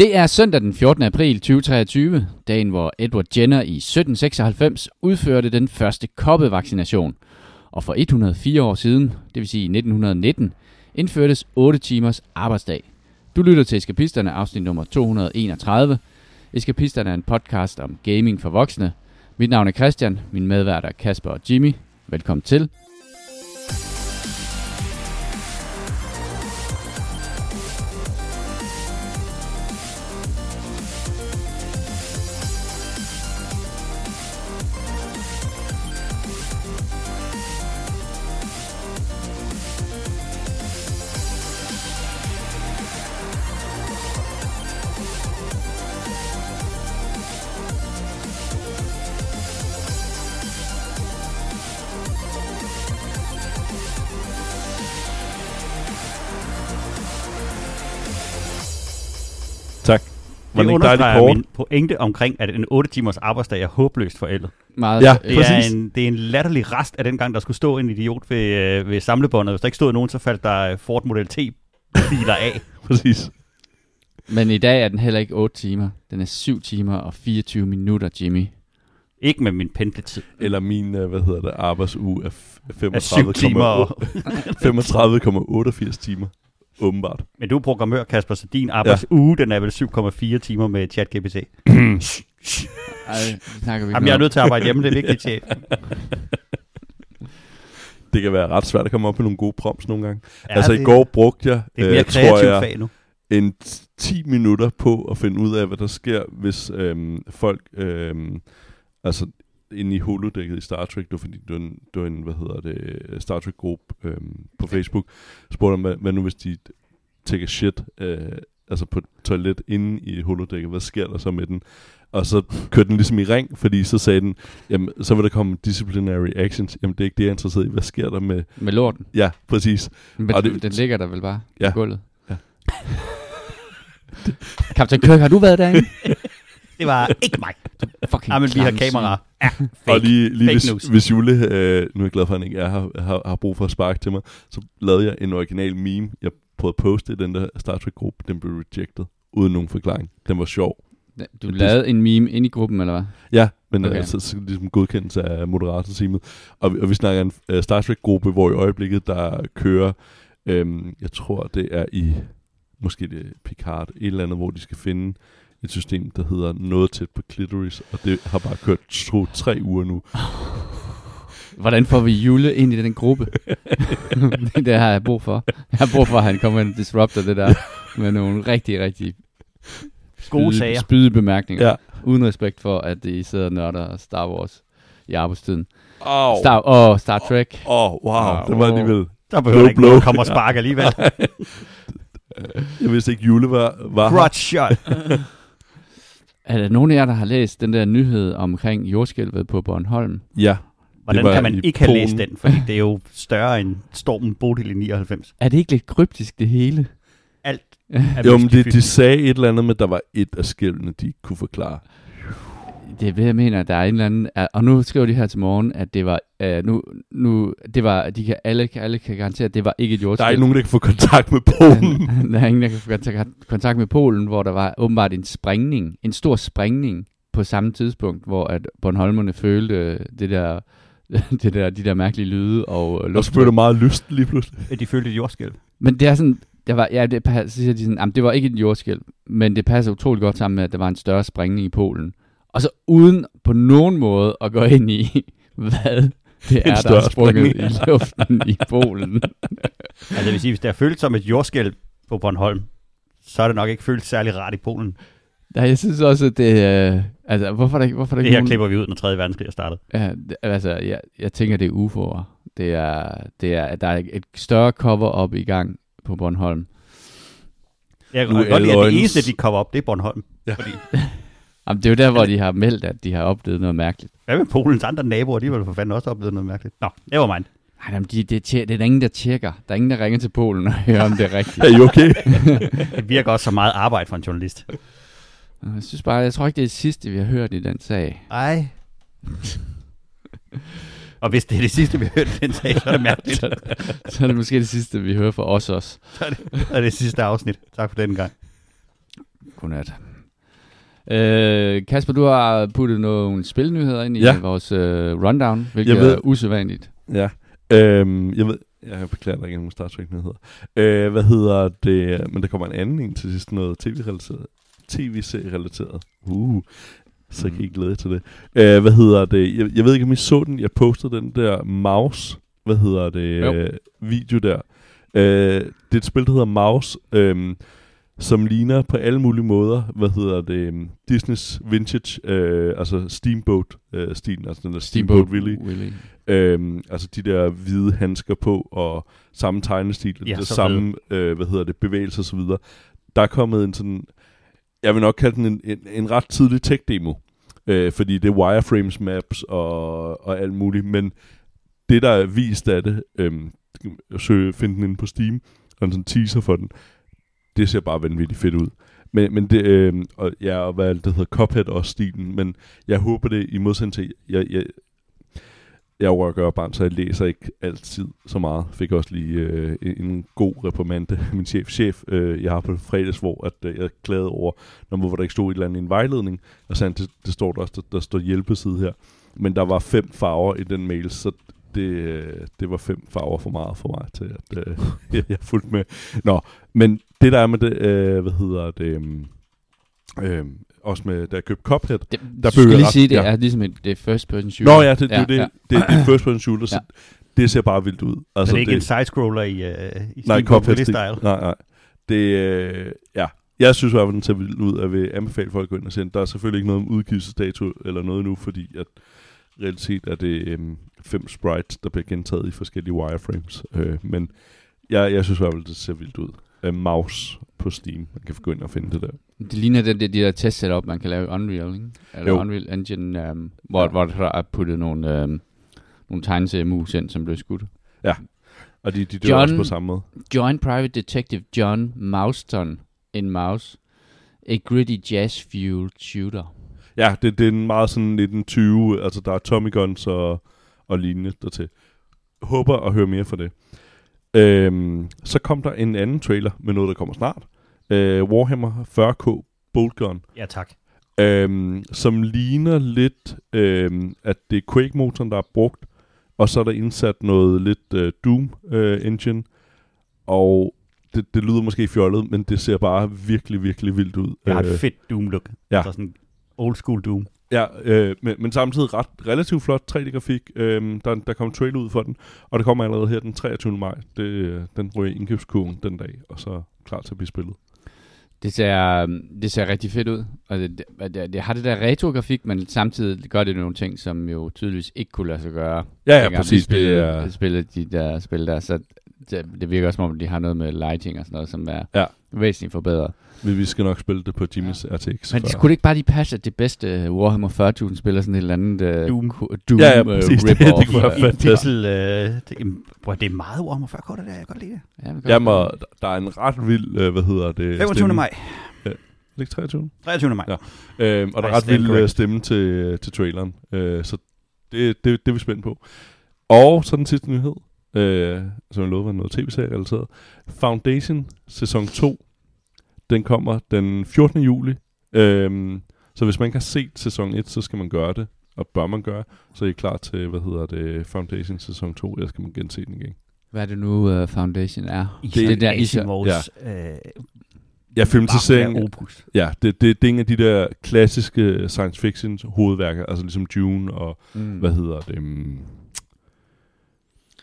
Det er søndag den 14. april 2023, dagen hvor Edward Jenner i 1796 udførte den første koppevaccination. Og for 104 år siden, det vil sige 1919, indførtes 8 timers arbejdsdag. Du lytter til Eskapisterne, afsnit nummer 231. Eskapisterne er en podcast om gaming for voksne. Mit navn er Christian, min medvært er Kasper og Jimmy. Velkommen til. Var Det ikke dejligt understreger kort? min pointe omkring, at en 8 timers arbejdsdag er håbløst forældet. Meget, Ja, øh, Det Præcis. er, en, det er en latterlig rest af den gang, der skulle stå en idiot ved, øh, ved samlebåndet. Hvis der ikke stod nogen, så faldt der Ford Model T-biler af. Præcis. Men i dag er den heller ikke 8 timer. Den er 7 timer og 24 minutter, Jimmy. Ikke med min pendletid. Eller min, øh, hvad hedder det, arbejdsuge er Af 7 timer. Og... 35,88 timer. Åbenbart. Men du er programmør, Kasper, så din arbejdsuge, ja. den er vel 7,4 timer med ChatGPT. Ej, det snakker vi Jamen, jeg er nødt til at arbejde hjemme, det er vigtigt, chef. Det kan være ret svært at komme op med nogle gode prompts nogle gange. Ja, altså det, i går brugte jeg, Det er et mere øh, tror jeg, fag nu. en t- 10 minutter på at finde ud af, hvad der sker, hvis øhm, folk, øhm, altså inde i holodækket i Star Trek, det var fordi, var en, var en hvad hedder det, Star Trek-gruppe øhm, på Facebook, spurgte om, hvad, hvad nu hvis de take a shit, øh, altså på et toilet inde i holodækket, hvad sker der så med den? Og så kørte den ligesom i ring, fordi så sagde den, jamen, så vil der komme disciplinary actions. Jamen, det er ikke det, jeg er interesseret i. Hvad sker der med... Med lorten. Ja, præcis. Men Og det- den ligger der vel bare Ja. på gulvet. Ja. Kaptajn Kirk, har du været derinde? Det var ikke mig. Fucking Ja, men vi har kameraer. Ja, og fake. lige, lige Fake hvis, news. hvis Jule, øh, nu er jeg glad for, at han ikke er her, har, har brug for at sparke til mig, så lavede jeg en original meme, jeg prøvede at poste i den der Star Trek-gruppe, den blev rejected, uden nogen forklaring. Den var sjov. Du lavede en meme ind i gruppen, eller hvad? Ja, men Okay. altså, så ligesom godkendelse af moderatorteamet. Og, vi- og vi snakker en uh, Star Trek-gruppe, hvor i øjeblikket, der kører, øhm, jeg tror det er i, måske det er Picard, et eller andet, hvor de skal finde et system, der hedder noget tæt på clitoris, og det har bare kørt to-tre uger nu. Hvordan får vi Jule ind i den gruppe? det der har jeg brug for. Jeg har brug for, at han kommer ind og disrupter det der med nogle rigtig, rigtig Gode sager. spyde bemærkninger. Ja. Uden respekt for, at de sidder og nørder Star Wars i arbejdstiden. Au. Star, og Star Trek. Åh, oh, wow, Au. det var alligevel... Der behøver Blow, ikke blow. komme og sparke alligevel. Jeg vidste ikke, Jule var, var. Crotch shot. Er der nogen af jer, der har læst den der nyhed omkring jordskælvet på Bornholm? Ja, Hvordan kan man ikke have læst den? Fordi det er jo større end stormen Bodil i 99. Er det ikke lidt kryptisk, det hele? Alt er jo, men de, de sagde et eller andet med, at der var et af skælvene, de ikke kunne forklare. Det er det, jeg mener, der er en eller anden... Og nu skriver de her til morgen, at det var... Uh, nu, nu, det var de kan, alle, alle kan garantere, at det var ikke et Der jordskælv. er ikke nogen, der kan få kontakt med Polen. der er ingen, der kan få kontakt, kontakt med Polen, hvor der var åbenbart en sprængning, en stor sprængning på samme tidspunkt, hvor at Bornholmerne følte øh, det der, det der, de der mærkelige lyde og øh, Og så blev det meget lyst lige pludselig. de følte et jordskælv. Men det er sådan, der var, ja, det, så siger de sådan, jamen, det var ikke et jordskælv, men det passer utroligt godt sammen med, at der var en større sprængning i Polen. Og så uden på nogen måde at gå ind i, hvad det er, der er sprunget i luften i Polen. Altså det vil sige, hvis det er følt som et jordskælv på Bornholm, så er det nok ikke følt særlig rart i Polen. Ja, jeg synes også, at det øh, altså, hvorfor er der, ikke- hvorfor er der Det ikke her nogen... klipper vi ud, når 3. verdenskrig er startet. Ja, det, altså, jeg, jeg tænker, det er UFO'er. Det er, det er, der er et større cover-up i gang på Bornholm. Jeg kan er godt lide, at det eneste, de kommer op, det er Bornholm. Ja. Fordi, Jamen, det er jo der, hvor de har meldt, at de har oplevet noget mærkeligt. hvad med Polens andre naboer? De vel for fanden også oplevet noget mærkeligt. Nå, det var mind. Nej, jamen, de, det, det er der ingen, der tjekker. Der er ingen, der ringer til Polen og hører, om det er rigtigt. Er I okay? Det virker også så meget arbejde for en journalist. Jeg synes bare, jeg tror ikke, det er det sidste, vi har hørt i den sag. Ej. Og hvis det er det sidste, vi har hørt i den sag, så er det mærkeligt. så, så er det måske det sidste, vi hører fra os også. Så er det, er det sidste afsnit. Tak for den gang. Godnat. Øh, Kasper, du har puttet nogle spilnyheder ind i Ja. vores øh, rundown, hvilket Jeg ved- er usædvanligt. Ja. Øhm, jeg ved, jeg beklager, der ikke er nogen Star Trek nyheder. Øh, hvad hedder det? Men der kommer en anden en til sidst, noget tv-relateret. TV-serie-relateret. Uh, så kan I glæde jer til det. Øh, hvad hedder det? Jeg, jeg ved ikke, om I så den. Jeg postede den der mouse, hvad hedder det, Jo. øh, video der. Øh, det er et spil, der hedder Mouse, øh, som ligner på alle mulige måder, hvad hedder det, øhm, Disneys vintage, øh, altså Steamboat-stilen, altså den der Steamboat, Steamboat Willie. Willy. Øhm, altså de der hvide handsker på, og samme tegnestil, Ja, så samme, øh, hvad hedder det, bevægelser osv. Der er kommet en sådan, jeg vil nok kalde den en, en, en ret tidlig tech-demo, øh, fordi det er wireframes maps og, og alt muligt, men det, der er vist af det, øh, søge, finde den inde på Steam, og en sådan teaser for den, det ser bare vanvittigt fedt ud. Men, men det, øh, og ja, og hvad det hedder, Cuphead også stilen, men jeg håber det i modsætning til, jeg, jeg, jeg worker barn, så jeg læser ikke altid så meget. Fik også lige øh, en, en god reprimande min chef, chef øh, jeg har på fredags, hvor at, øh, jeg klagede over, når hvor der ikke stod et eller andet i en vejledning, og sagde, han, det, det står der også, der, der står hjælpeside her. Men der var fem farver i den mail, så det, øh, det var fem farver for meget for mig til, at øh, jeg, jeg fulgte med. Nå, men det der er med det, øh, hvad hedder det, øh, også med, da jeg købte Cuphead, Det, Der blev jeg lige ret- sige, det ja. er ligesom et det er first person shooter. Nå ja, det, det, ja, det, ja. det, det, det er first person shooter, så det ser bare vildt ud. Altså, Altså, er det ikke en sidescroller i, uh, i nej, Cuphead style? Nej, nej. Det, øh, ja. Jeg synes i hvert fald, den ser vildt ud, og jeg vil anbefale folk at gå ind og se den. Der er selvfølgelig ikke noget om udgivelsesdato eller noget nu, fordi at reelt set er det øhm, fem sprites, der bliver gentaget i forskellige wireframes. Øh, men jeg, jeg synes i hvert fald, det ser vildt ud. Øh, mouse på Steam. Man kan gå ind og finde det der. Det ligner den, de, de der test setup, man kan lave i Unreal, ikke? Eller Jo. Unreal Engine, um, hvor, Ja. hvor der er puttet nogle, um, nogle tegneseriemus ind, som blev skudt. Og de, de dør John- også på samme måde. Joint Private Detective John Mouston in Mouse. A gritty jazz-fueled shooter. Ja, det, det er en meget sådan 1920, altså der er Tommy Guns og, og lignende dertil. Håber at høre mere fra det. Øhm, så kom der en anden trailer med noget, der kommer snart. Øh, Warhammer 40k Bolt Gun, Ja, tak. øhm, som ligner lidt, øhm, at det er Quake-motoren, der er brugt, og så er der indsat noget lidt øh, Doom-engine, og det, det lyder måske fjollet, men det ser bare virkelig, virkelig vildt ud. Jeg har Øh, et fedt Doom-look. ja. Altså sådan old school Doom. Ja, øh, men, men samtidig ret relativt flot 3D-grafik. Øh, der, der kom trailer ud for den, og det kommer allerede her den 23. maj. Det, øh, den ryger indkøbskurven den dag, og så klar til at blive spillet. Det ser, um, det ser rigtig fedt ud. Og det, det, det, det har det der retro-grafik, men samtidig gør det nogle ting, som jo tydeligvis ikke kunne lade sig gøre. Ja, ja, præcis. De spillede, Det er, de spillede de der spil der, så det, det virker også som om, de har noget med lighting og sådan noget, som er Ja. væsentligt forbedret. Vi, vi skal nok spille det på Jimmys RTX. Men før. skulle det ikke bare lige passe, at det bedste Warhammer 40.000 spiller sådan et eller andet uh, Doom. Doom Ja, ja, øh, præcis. Det- rip-off, det kunne være øh, fedt. Pixel, øh, det, jamen, bror, det er meget Warhammer 40 det der, jeg kan godt lide det. Ja, men Jamen, der er en ret vild, øh, hvad hedder det? 25. stemme. maj. Er det ikke 23? 23. maj. Ja. Øh, og der er ret vild øh, corrected. stemme til, til traileren. Øh, så det, det, det er vi spændt på. Og så den sidste nyhed, øh, som jeg lovede var noget tv-serie relateret. Foundation sæson 2, den kommer den 14. juli. Øh, så hvis man ikke har set sæson 1, så skal man gøre det. Og bør man gøre, så er I klar til, hvad hedder det, Foundation sæson 2, ellers skal man gense den igen. Hvad er det nu, uh, Foundation er? Det, det det der Asimovs øh, Ja, filmatisering. Opus. Ja, det, det, det er en af de der klassiske science fiction hovedværker, altså ligesom Dune og Mm. hvad hedder det? Um,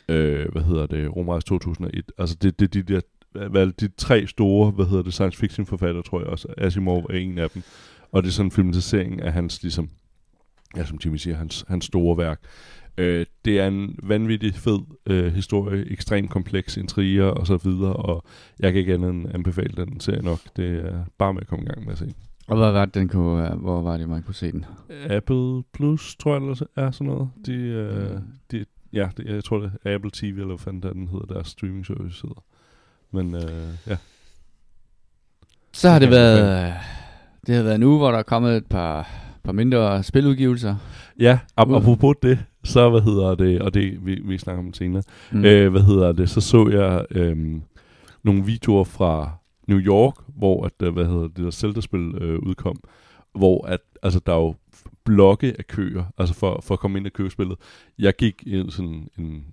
øh, hvad hedder det? Rumrejse 2001. Altså det, det de der er det, de tre store, hvad hedder det, science fiction forfattere, tror jeg også. Asimov er en af dem. Og det er sådan en filmatisering af hans, ligesom, ja, som Jimmy siger, hans, hans store værk. Øh, det er en vanvittig fed øh, historie, ekstremt kompleks intriger og så videre, og jeg kan ikke andet end anbefale den serie nok. Det er bare med at komme i gang med at se. Og hvad var det, den kunne, uh, hvor var det, man kunne se den? Apple Plus, tror jeg, eller er sådan noget. De, øh, de, ja, det, jeg tror det er Apple TV, eller hvad fanden den hedder, deres streaming service hedder. Men øh, ja. Så har det Det været, det har været en uge, hvor der er kommet et par, par mindre spiludgivelser. Ja, ap- apropos det, så hvad hedder det, og det vi, vi snakker om senere, Mm. øh, hvad hedder det, så så jeg øh, nogle videoer fra New York, hvor at, øh, hvad hedder det der Zelda-spil øh, udkom, hvor at, altså, der er jo blokke af køer, altså for, for at komme ind i købespillet. Jeg gik ind sådan en,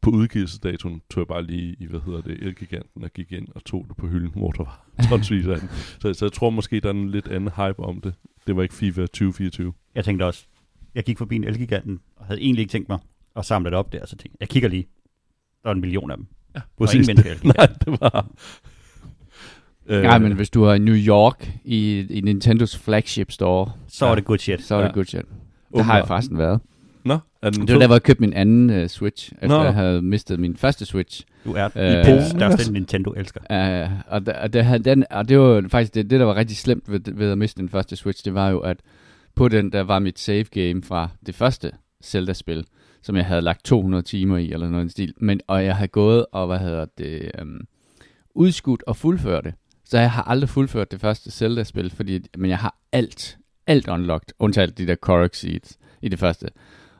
på udgivelsesdatoen tog jeg bare lige i, hvad hedder det, Elgiganten og gik ind og tog det på hylden, hvor der var tonsvis af den. Så, så jeg tror måske, der er en lidt anden hype om det. Det var ikke FIFA 2024. Jeg tænkte også, jeg gik forbi en Elgiganten, og havde egentlig ikke tænkt mig at samle det op der, så tænkte jeg, jeg kigger lige. Der er en million af dem. Ja, mennesker i Nej, det var... Øh, Nej, men hvis du er i New York i, i Nintendos flagship store, Så var det good shit. så er det Ja. good shit. Der har jeg forresten været. Nå, er den Det var der, hvor jeg købte min anden uh, Switch, efter Nå. jeg havde mistet min første Switch. Du er Øh, øh, Polens største Nintendo-elsker. Uh, og, der, og, der, havde den, og det var faktisk det, det, der var rigtig slemt ved, ved at miste den første Switch, det var jo, at på den, der var mit save game fra det første Zelda-spil, som jeg havde lagt 200 timer i, eller noget i den stil. Men, og jeg havde gået og, hvad hedder det, um, udskudt og fuldført det. Så jeg har aldrig fuldført det første Zelda-spil, fordi, men jeg har alt, alt unlocked, undtaget de der Korok Seeds i det første.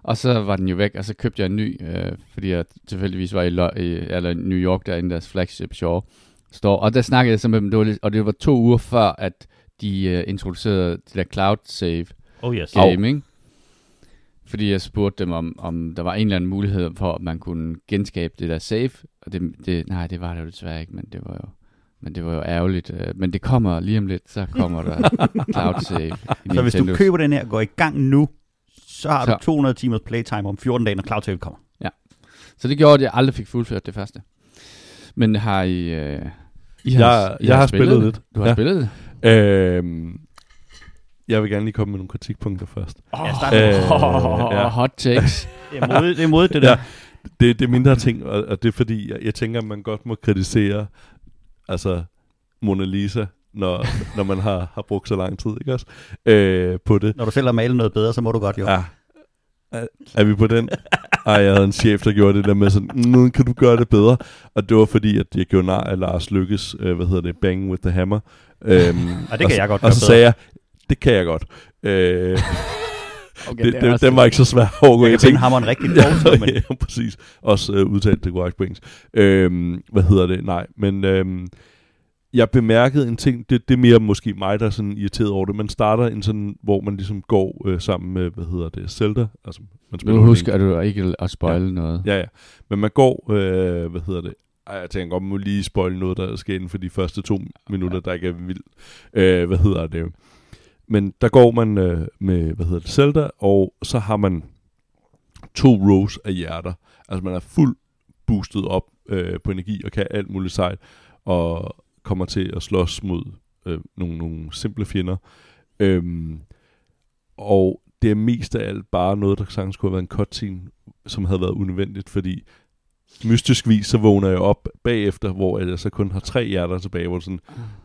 Og så var den jo væk, og så købte jeg en ny, øh, fordi jeg tilfældigvis var i, Lo- i eller New York, der i deres flagship store store. Og der snakkede jeg så med dem, det var lidt, og det var to uger før, at de øh, introducerede det der cloud save Oh yes. game, ikke? Fordi jeg spurgte dem, om, om der var en eller anden mulighed for, at man kunne genskabe det der save. Og det, det, nej, det var det jo desværre ikke, men det var jo, men det var jo ærgerligt. øh, Men det kommer lige om lidt, så kommer der cloud save i Så hvis du køber den her, går i gang nu, så har Så. du 200 timers playtime om 14 dage, når Cloud kommer. Så det gjorde, at jeg aldrig fik fuldført det første. Men har I... Øh, I Jeg- jeg har spillet det? lidt. Du har Ja. spillet det? Øhm, jeg vil gerne lige komme med nogle kritikpunkter først. Jeg starter Øh, ja. Hot takes. Det er modigt, det, er modigt, det der. Ja. Det, det er mindre ting, og, og det er fordi, jeg, jeg tænker, at man godt må kritisere altså Mona Lisa, når, når man har, har brugt så lang tid, ikke også? Øh, på det. Når du selv har malet noget bedre, så må du godt jo. Ja. Er, er vi på den? Ej, jeg havde en chef, der gjorde det der med sådan, nu kan du gøre det bedre. Og det var fordi, at jeg gjorde nar af Lars Lykkes, øh, hvad hedder det, Bang with the Hammer. Øhm, Og det kan jeg godt Og så bedre. sagde jeg, det kan jeg godt. Øh, Okay, det, det, den var ikke så svær at overgå. Jeg Jeg tænkte, hammeren rigtig forstå, men ja, præcis. Også øh, udtalt til Garage Brings. Øhm, hvad hedder det? Nej, men øhm, jeg bemærkede en ting, det, det er mere måske mig, der er sådan irriteret over det. Man starter en sådan, hvor man ligesom går øh, sammen med, hvad hedder det, Zelda. Altså, man Nu jo husker du ikke at spoile ja. noget. Ja, ja. Men man går, øh, hvad hedder det, ej, jeg tænker godt, man må lige spoil noget, der sker inden for de første to minutter, der ikke er vildt. Øh, hvad hedder det? Men der går man øh, med, hvad hedder det, Zelda, og så har man to rows af hjerter. Altså man er fuldt boostet op øh, på energi og kan alt muligt sejt, og kommer til at slås mod øh, nogle, nogle simple fjender. Øhm, og det er mest af alt bare noget, der sagtens kunne have været en cutscene, som havde været unødvendigt, fordi mystisk vis, så vågner jeg op bagefter, hvor jeg så kun har tre hjerter tilbage, hvor sådan,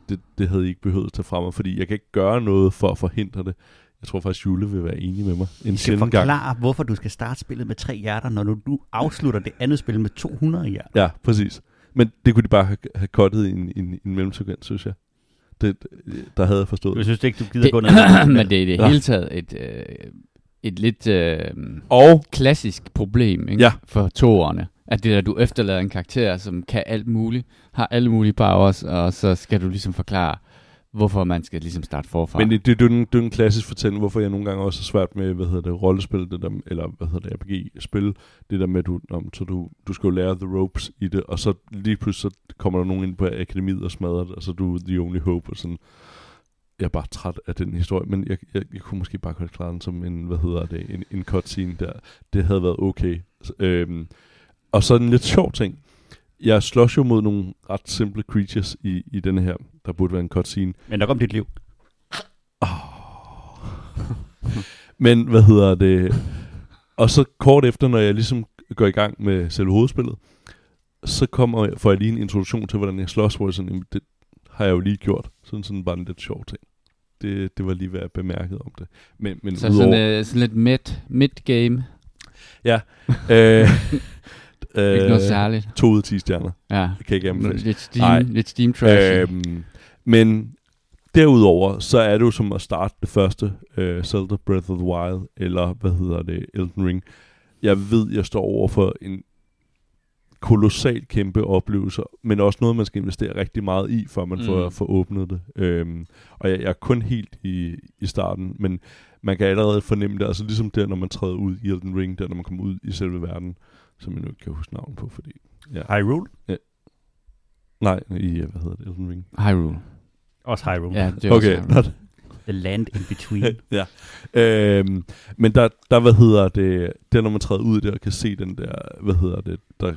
det, det havde I ikke behøvet at tage fra mig, fordi jeg kan ikke gøre noget for at forhindre det. Jeg tror faktisk, Jule vil være enig med mig. En jeg skal sjælden gang. forklare, hvorfor du skal starte spillet med tre hjerter, når du, du afslutter det andet spil med 200 hjerter. Ja, præcis. Men det kunne de bare have, have kottet i en, en, en mellemsekvens, synes jeg. Det, der havde jeg forstået. Jeg synes ikke, du gider Det, gå ned. men det er i det Ja. hele taget et, øh, et lidt øh, Og klassisk problem ikke? Ja. for toerne. At det der, du efterlader en karakter, som kan alt muligt, har alle mulige powers, og så skal du ligesom forklare, hvorfor man skal ligesom starte forfra. Men det, det, det, er en, det er en klassisk fortælling, hvorfor jeg nogle gange også er svært med, hvad hedder det, rollespil, det der, eller hvad hedder det, RPG-spil, det der med, du, om, så du, du skal jo lære the ropes i det, og så lige pludselig så kommer der nogen ind på akademiet og smadrer det, og så er du the only hope, og sådan. Jeg er bare træt af den historie, men jeg, jeg, jeg kunne måske bare godt klare den som en, hvad hedder det, en, en cutscene der. Det havde været okay. Så, Øhm, og så en lidt sjov ting. Jeg slås jo mod nogle ret simple creatures i, i denne her, der burde være en cutscene. Men der kom dit liv. Men hvad hedder det? Og så kort efter, når jeg ligesom går i gang med selve hovedspillet, så kommer, får jeg lige en introduktion til, hvordan jeg slås, hvor jeg sådan, jamen, det har jeg jo lige gjort. Sådan sådan bare en lidt sjov ting. Det, det var lige, hvad jeg bemærkede om det. Men, men så udover, sådan, øh, sådan lidt mid, mid-game. øh, øh, Ikke noget særligt. To ud af 10 stjerner. Ja. Det kan ikke. Lidt Steam, Nej. lidt Steam trash. Øhm, men derudover, så er det jo som at starte det første uh, Zelda Breath of the Wild, eller hvad hedder det, Elden Ring. Jeg ved, jeg står over for en kolossalt kæmpe oplevelser, men også noget, man skal investere rigtig meget i, før man mm. får, får åbnet det. Øhm, og jeg, jeg er kun helt i, i starten, men man kan allerede fornemme det, altså ligesom der, når man træder ud i Elden Ring, der når man kommer ud i selve verden, som jeg nu ikke kan huske navn på, fordi... Ja. Hyrule? Ja. Nej, i, hvad hedder det, Elden Ring? Hyrule. Også Hyrule. Ja, det er Okay, også Hyrule. The land in between. ja. Øhm, men der, der, hvad hedder det, der når man træder ud der og kan se den der, hvad hedder det, der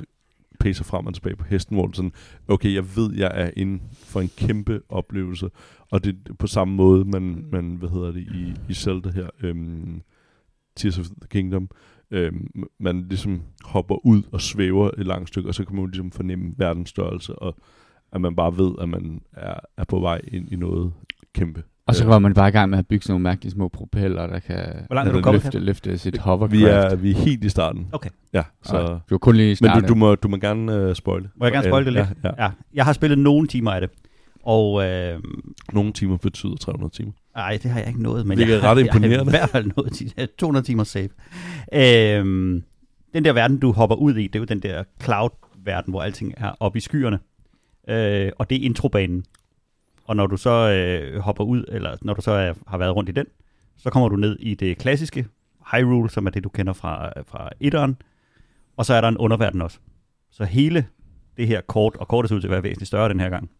pacer frem og tilbage på hesten, hvor sådan, okay, jeg ved, jeg er inde for en kæmpe oplevelse, og det er på samme måde, man, man hvad hedder det, i, i Zelda her, øhm, Tears of the Kingdom, øhm, man ligesom hopper ud og svæver et langt stykke, og så kan man ligesom fornemme verdens størrelse, og at man bare ved, at man er, er på vej ind i noget kæmpe. Og så går man bare i gang med at bygge sådan nogle mærkelige små propeller, der kan Hvor langt er du kommet? løfte, løfte sit hovercraft. Vi er, vi er helt i starten. Okay. Ja, så... Så. Du har kun lige Men startet. du, du, må, du må gerne uh, spoile. Må jeg gerne spoile det lidt? Ja, ja. Ja, jeg har spillet nogle timer af det. Og øh, Nogle timer betyder 300 timer. ej, det har jeg ikke nået, men Det er jeg, ret har- jeg har imponerende. i hvert fald nået har 200 timer save. Øh, den der verden, du hopper ud i, det er jo den der cloud-verden, hvor alting er oppe i skyerne. Øh, og det er introbanen. Og når du så øh, hopper ud, eller når du så er, har været rundt i den, så kommer du ned i det klassiske Hyrule, som er det, du kender fra, fra etteren. Og så er der en underverden også. Så hele det her kort, og kortet ser ud til at være væsentligt større den her gang.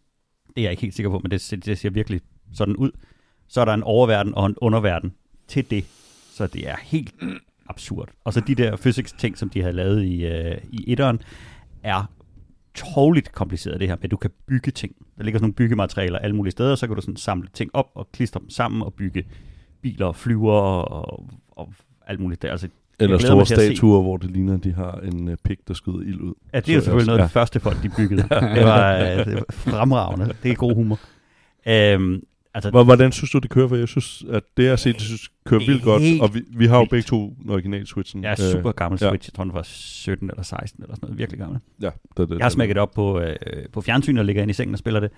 Det er jeg ikke helt sikker på, men det, det ser virkelig sådan ud. Så er der en oververden og en underverden til det. Så det er helt absurd. Og så de der physics-ting, som de har lavet i, øh, i etteren, er tårligt kompliceret det her med, at du kan bygge ting. Der ligger sådan nogle byggematerialer alle mulige steder, så kan du sådan samle ting op og klistre dem sammen og bygge biler og flyver og, og alt muligt der. Altså, eller store statuer, hvor det ligner, at de har en uh, pik, der skyder ild ud. Ja, det er jo selvfølgelig noget af ja. det første folk, de byggede. Det var, øh, det var fremragende. Det er god humor. Øhm, altså, Hvor- Hvordan synes du, det kører? For jeg synes, at det jeg har set, det synes, kører er vildt godt. Og vi, vi har jo vildt. begge to den originale Switchen. jeg er super gammel ja. Switch. Jeg tror, den var 17 eller 16 eller sådan noget. Virkelig gammel. Ja, det, det, Jeg har smækket det op på, øh, på fjernsynet og ligger inde i sengen og spiller det.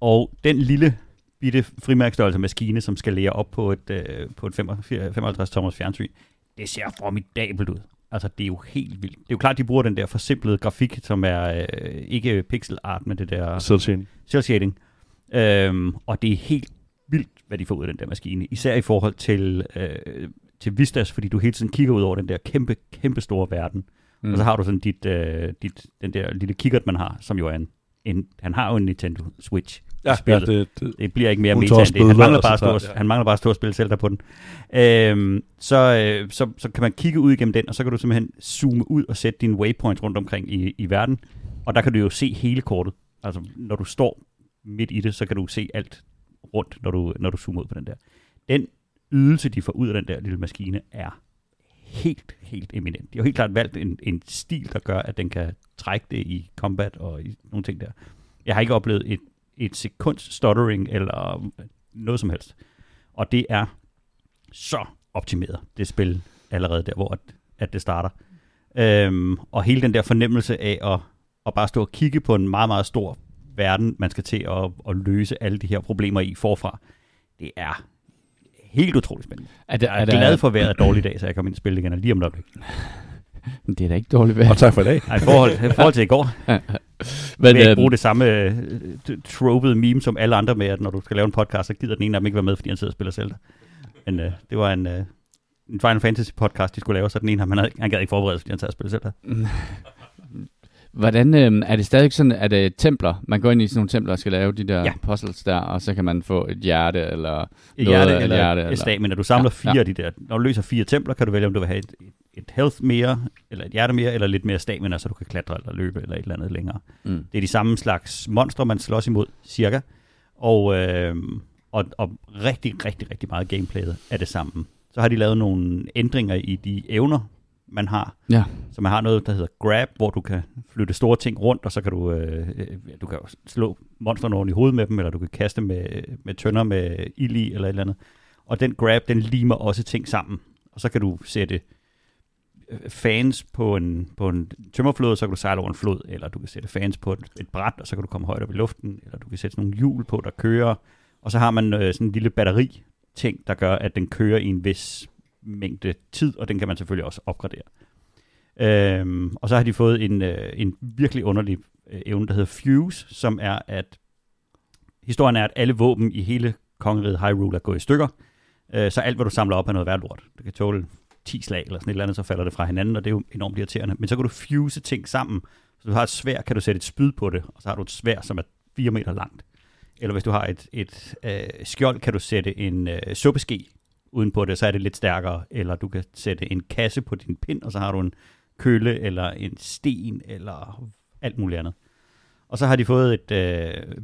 Og den lille bitte frimærkstørrelse maskine, som skal lære op på et, øh, på et 55 tommers fjernsyn, det ser formidabelt ud. Altså, det er jo helt vildt. Det er jo klart, de bruger den der forsimplede grafik, som er øh, ikke pixel art, men det der Cell shading. cel shading. Øhm, og det er helt vildt, hvad de får ud af den der maskine. Især i forhold til, øh, til Vistas, fordi du hele tiden kigger ud over den der kæmpe, kæmpe store verden. Mm. Og så har du sådan dit, øh, dit, den der lille kikkert, man har, som jo er en, en han har jo en Nintendo Switch. I Ja, ja spillet. det, det, Det bliver ikke mere meta end det. Han mangler, bare at stå, ja. han mangler bare at stå og spille Zelda på den. Øhm, så, øh, så, så kan man kigge ud igennem den, og så kan du simpelthen zoome ud og sætte dine waypoints rundt omkring i, i verden. Og der kan du jo se hele kortet. Altså, når du står midt i det, så kan du se alt rundt, når du, når du zoomer ud på den der. Den ydelse, de får ud af den der lille maskine, er helt, helt eminent. De har helt klart valgt en, en stil, der gør, at den kan trække det i combat og i nogle ting der. Jeg har ikke oplevet et, et sekunds stuttering eller noget som helst. Og det er så optimeret, det spil allerede der, hvor at, at det starter. Øhm, og hele den der fornemmelse af at, at bare stå og kigge på en meget, meget stor verden, man skal til at, at løse alle de her problemer i forfra, det er helt utroligt spændende. Er det, Jeg er glad for være dårlig dag, så jeg kommer ind og spille igen lige om et øjeblik. Det er da ikke dårligt vejr. og tak for i dag. Nej, i forhold, i forhold til i går, Men, vil jeg ikke øhm, bruge det samme øh, tropede meme som alle andre med, at når du skal lave en podcast, så gider den ene af dem ikke være med, fordi han sidder og spiller Zelda. Men øh, det var en, øh, en Final Fantasy podcast, de skulle lave, så den ene, han, havde, han gad ikke forberede sig, fordi han sad og spillede Zelda. Hvordan øh, er det stadig sådan, at det templer? Man går ind i sådan nogle templer og skal lave de der Ja. ja. puzzles der, og så kan man få et hjerte eller Et noget hjerte eller hjerte, et eller- stamina. Du samler Ja, fire ja. af de der. Når du løser fire templer, kan du vælge, om du vil have et, et, health mere, eller et hjerte mere, eller lidt mere stamina, så du kan klatre eller løbe eller et eller andet længere. Mm. Det er de samme slags monstre, man slås imod, cirka. Og, øh, og, og rigtig, rigtig, rigtig meget gameplayet er det samme. Så har de lavet nogle ændringer i de evner, man har. Ja. Så man har noget, der hedder grab, hvor du kan flytte store ting rundt, og så kan du, øh, øh, du kan slå monstrene oven i hovedet med dem, eller du kan kaste med, med tønder med ild i, eller et eller andet. Og den grab, den limer også ting sammen. Og så kan du sætte fans på en, på en tømmerflod, så kan du sejle over en flod, eller du kan sætte fans på et, et bræt, og så kan du komme højt op i luften, eller du kan sætte sådan nogle hjul på, der kører, og så har man øh, sådan en lille batteri ting, der gør, at den kører i en vis mængde tid, og den kan man selvfølgelig også opgradere. Øhm, og så har de fået en, øh, en virkelig underlig øh, evne, der hedder Fuse, som er, at historien er, at alle våben i hele kongeriget Hyrule er gået i stykker. Øh, så alt, hvad du samler op, er noget værd lort. Du kan tåle 10 slag eller sådan et eller andet, så falder det fra hinanden, og det er jo enormt irriterende. Men så kan du fuse ting sammen. Så du har et svær, kan du sætte et spyd på det, og så har du et svær, som er 4 meter langt. Eller hvis du har et, et øh, skjold, kan du sætte en øh, suppeske uden på det, så er det lidt stærkere. Eller du kan sætte en kasse på din pind, og så har du en kølle, eller en sten, eller alt muligt andet. Og så har de fået et øh,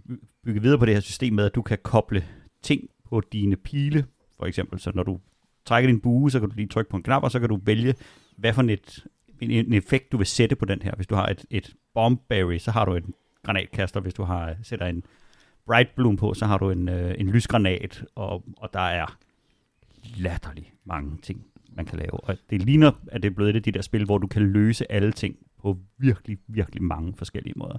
bygget videre på det her system med, at du kan koble ting på dine pile, for eksempel. Så når du trækker din bue, så kan du lige trykke på en knap, og så kan du vælge, hvad for et, en, en effekt du vil sætte på den her. Hvis du har et, et bombberry, så har du en granatkaster. Hvis du har sætter en bright bloom på, så har du en, øh, en lysgranat, og, og der er latterligt mange ting, man kan lave. Og det ligner, at det er blevet et af de der spil, hvor du kan løse alle ting på virkelig, virkelig mange forskellige måder.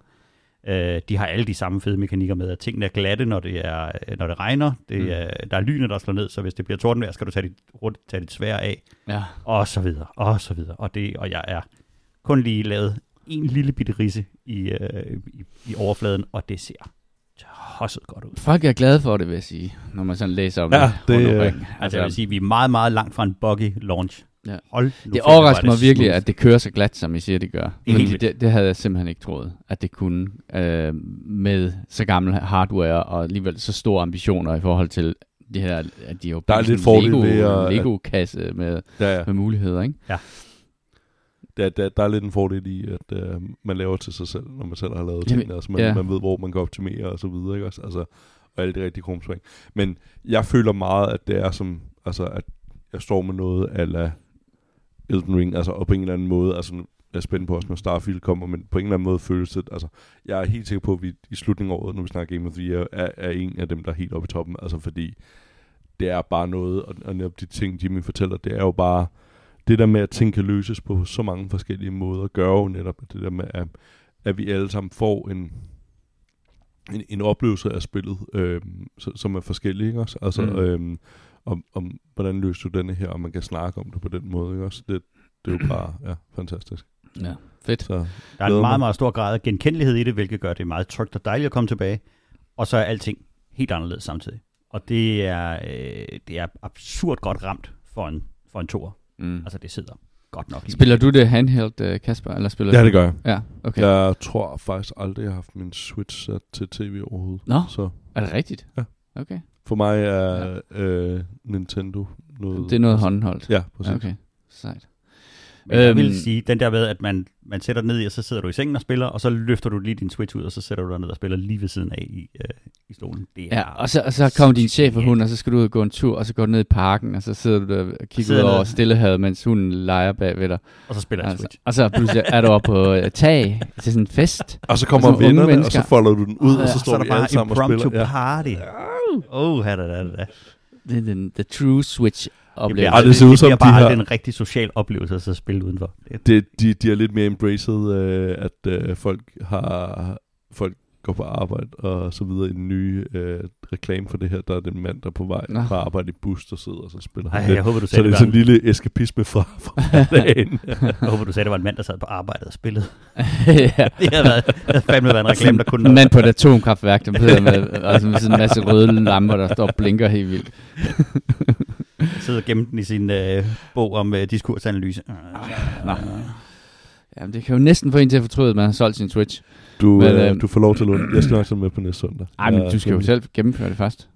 Øh, de har alle de samme fede mekanikker med, at tingene er glatte, når det, er, når det regner. Det Mm. er, Der er lynet, der slår ned, så hvis det bliver tordenvejr, skal du tage dit, hurtigt tage dit svær af, Ja. og så videre, og så videre. Og, det, og jeg er kun lige lavet en lille bitte risse i, øh, i, i overfladen, og det ser tosset godt ud. Folk er glade for det, vil jeg sige, når man sådan læser om Ja, det. det, rundt øh, omkring. Altså, jeg vil sige, vi er meget, meget langt fra en buggy launch. Ja. Hold nu Det overrasker er mig virkelig, at det kører så glat, som I siger, det gør. vildt. det, det havde jeg simpelthen ikke troet, at det kunne øh, med så gammel hardware og alligevel så store ambitioner i forhold til det her, at de jo Der er lidt fordel ved at- Lego-kasse med, Ja, ja. med muligheder, ikke? Der, der, der er lidt en fordel i, at øh, man laver til sig selv, når man selv har lavet Jamen, tingene. Altså, man, ja. ja. man ved, hvor man kan optimere og så videre, ikke også? Altså, og alle de rigtige krumspring. Men jeg føler meget, at det er som, altså, at jeg står med noget ala Elden Ring, altså, og på en eller anden måde, altså, nu er jeg spændt på også, når Starfield kommer, men på en eller anden måde føles det, altså, jeg er helt sikker på, at vi i slutningen af året, når vi snakker Game of the Year, er, er en af dem, der er helt oppe i toppen, altså, fordi det er bare noget, og, og netop de ting, Jimmy fortæller, det er jo bare, det der med, at ting kan løses på så mange forskellige måder, gør jo netop det der med, at, at vi alle sammen får en, en, en oplevelse af spillet, øh, som er forskellig, ikke også? Altså, mm. øh, om, om, hvordan løser du denne her, og man kan snakke om det på den måde, ikke også? Det, det er jo bare, ja, fantastisk. Ja, fedt. Så, Der er en meget, meget stor grad af genkendelighed i det, hvilket gør det meget trygt og dejligt at komme tilbage. Og så er alting helt anderledes samtidig. Og det er, øh, det er absurd godt ramt for en, for en toer. Mm. Altså, det sidder godt nok. i Spiller du det handheld, øh, Kasper? Eller spiller ja, det gør jeg. Ja, okay. Okay. Jeg tror faktisk aldrig, jeg har haft min Switch sat til tv overhovedet. Nå. Så Er det rigtigt? Ja. Okay. For mig er øh, Nintendo noget... Det er noget håndholdt. Ja, præcis. Okay, sejt. Men jeg Øhm. vil sige, den der med, at man, man sætter den ned i, og så sidder du i sengen og spiller, og så løfter du lige din Switch ud, og så sætter du dig ned og spiller lige ved siden af i, øh, i stolen. Det er Ja, og så, og så kommer din chef og hund, og så skal du ud og gå en tur, og så går du ned i parken, og så sidder du der og kigger ud over stillehavet, mens hunden leger bag ved dig. og så spiller Altså, Switch. og så pludselig er du oppe på øh, tag til sådan en fest. Og så kommer Og vennerne, og så folder du den ud, og Ja, så så står er der vi alle bare sammen og impromptu spiller. Ja. Oh, her da, da, da. Det er den the true switch Det bliver, oplevelse. Ej, det aldrig, ser ud det som, bliver de bare har- en rigtig social oplevelse at så spille udenfor. Det, Det, de, de er lidt mere embraced, øh, at øh, folk har folk går på arbejde og så videre i den nye øh, reklame for det her, der er den mand, der er på vej Nå. fra arbejde i bus, der sidder og så spiller ej, han jeg håber, du Så sagde, det er sådan en en, lille eskapisme fra, fra hverdagen. jeg håber, du sagde, det var en mand, der sad på arbejde og spillede. ja. Det havde, været, det havde fandme været en reklame, der kunne En mand på et atomkraftværk, der sidder med, altså med sådan en masse røde lamper, der står og blinker helt vildt. sidde og gemme den i sin øh, bog om øh, diskursanalyse. Nå. Jamen, det kan jo næsten få en til at fortryde, at man har solgt sin Switch. Du, Men, øh, øh, du får lov til at låne. Jeg skal nok tage med på næste søndag. Ej, men Ja, du skal jo selv gennemføre det først.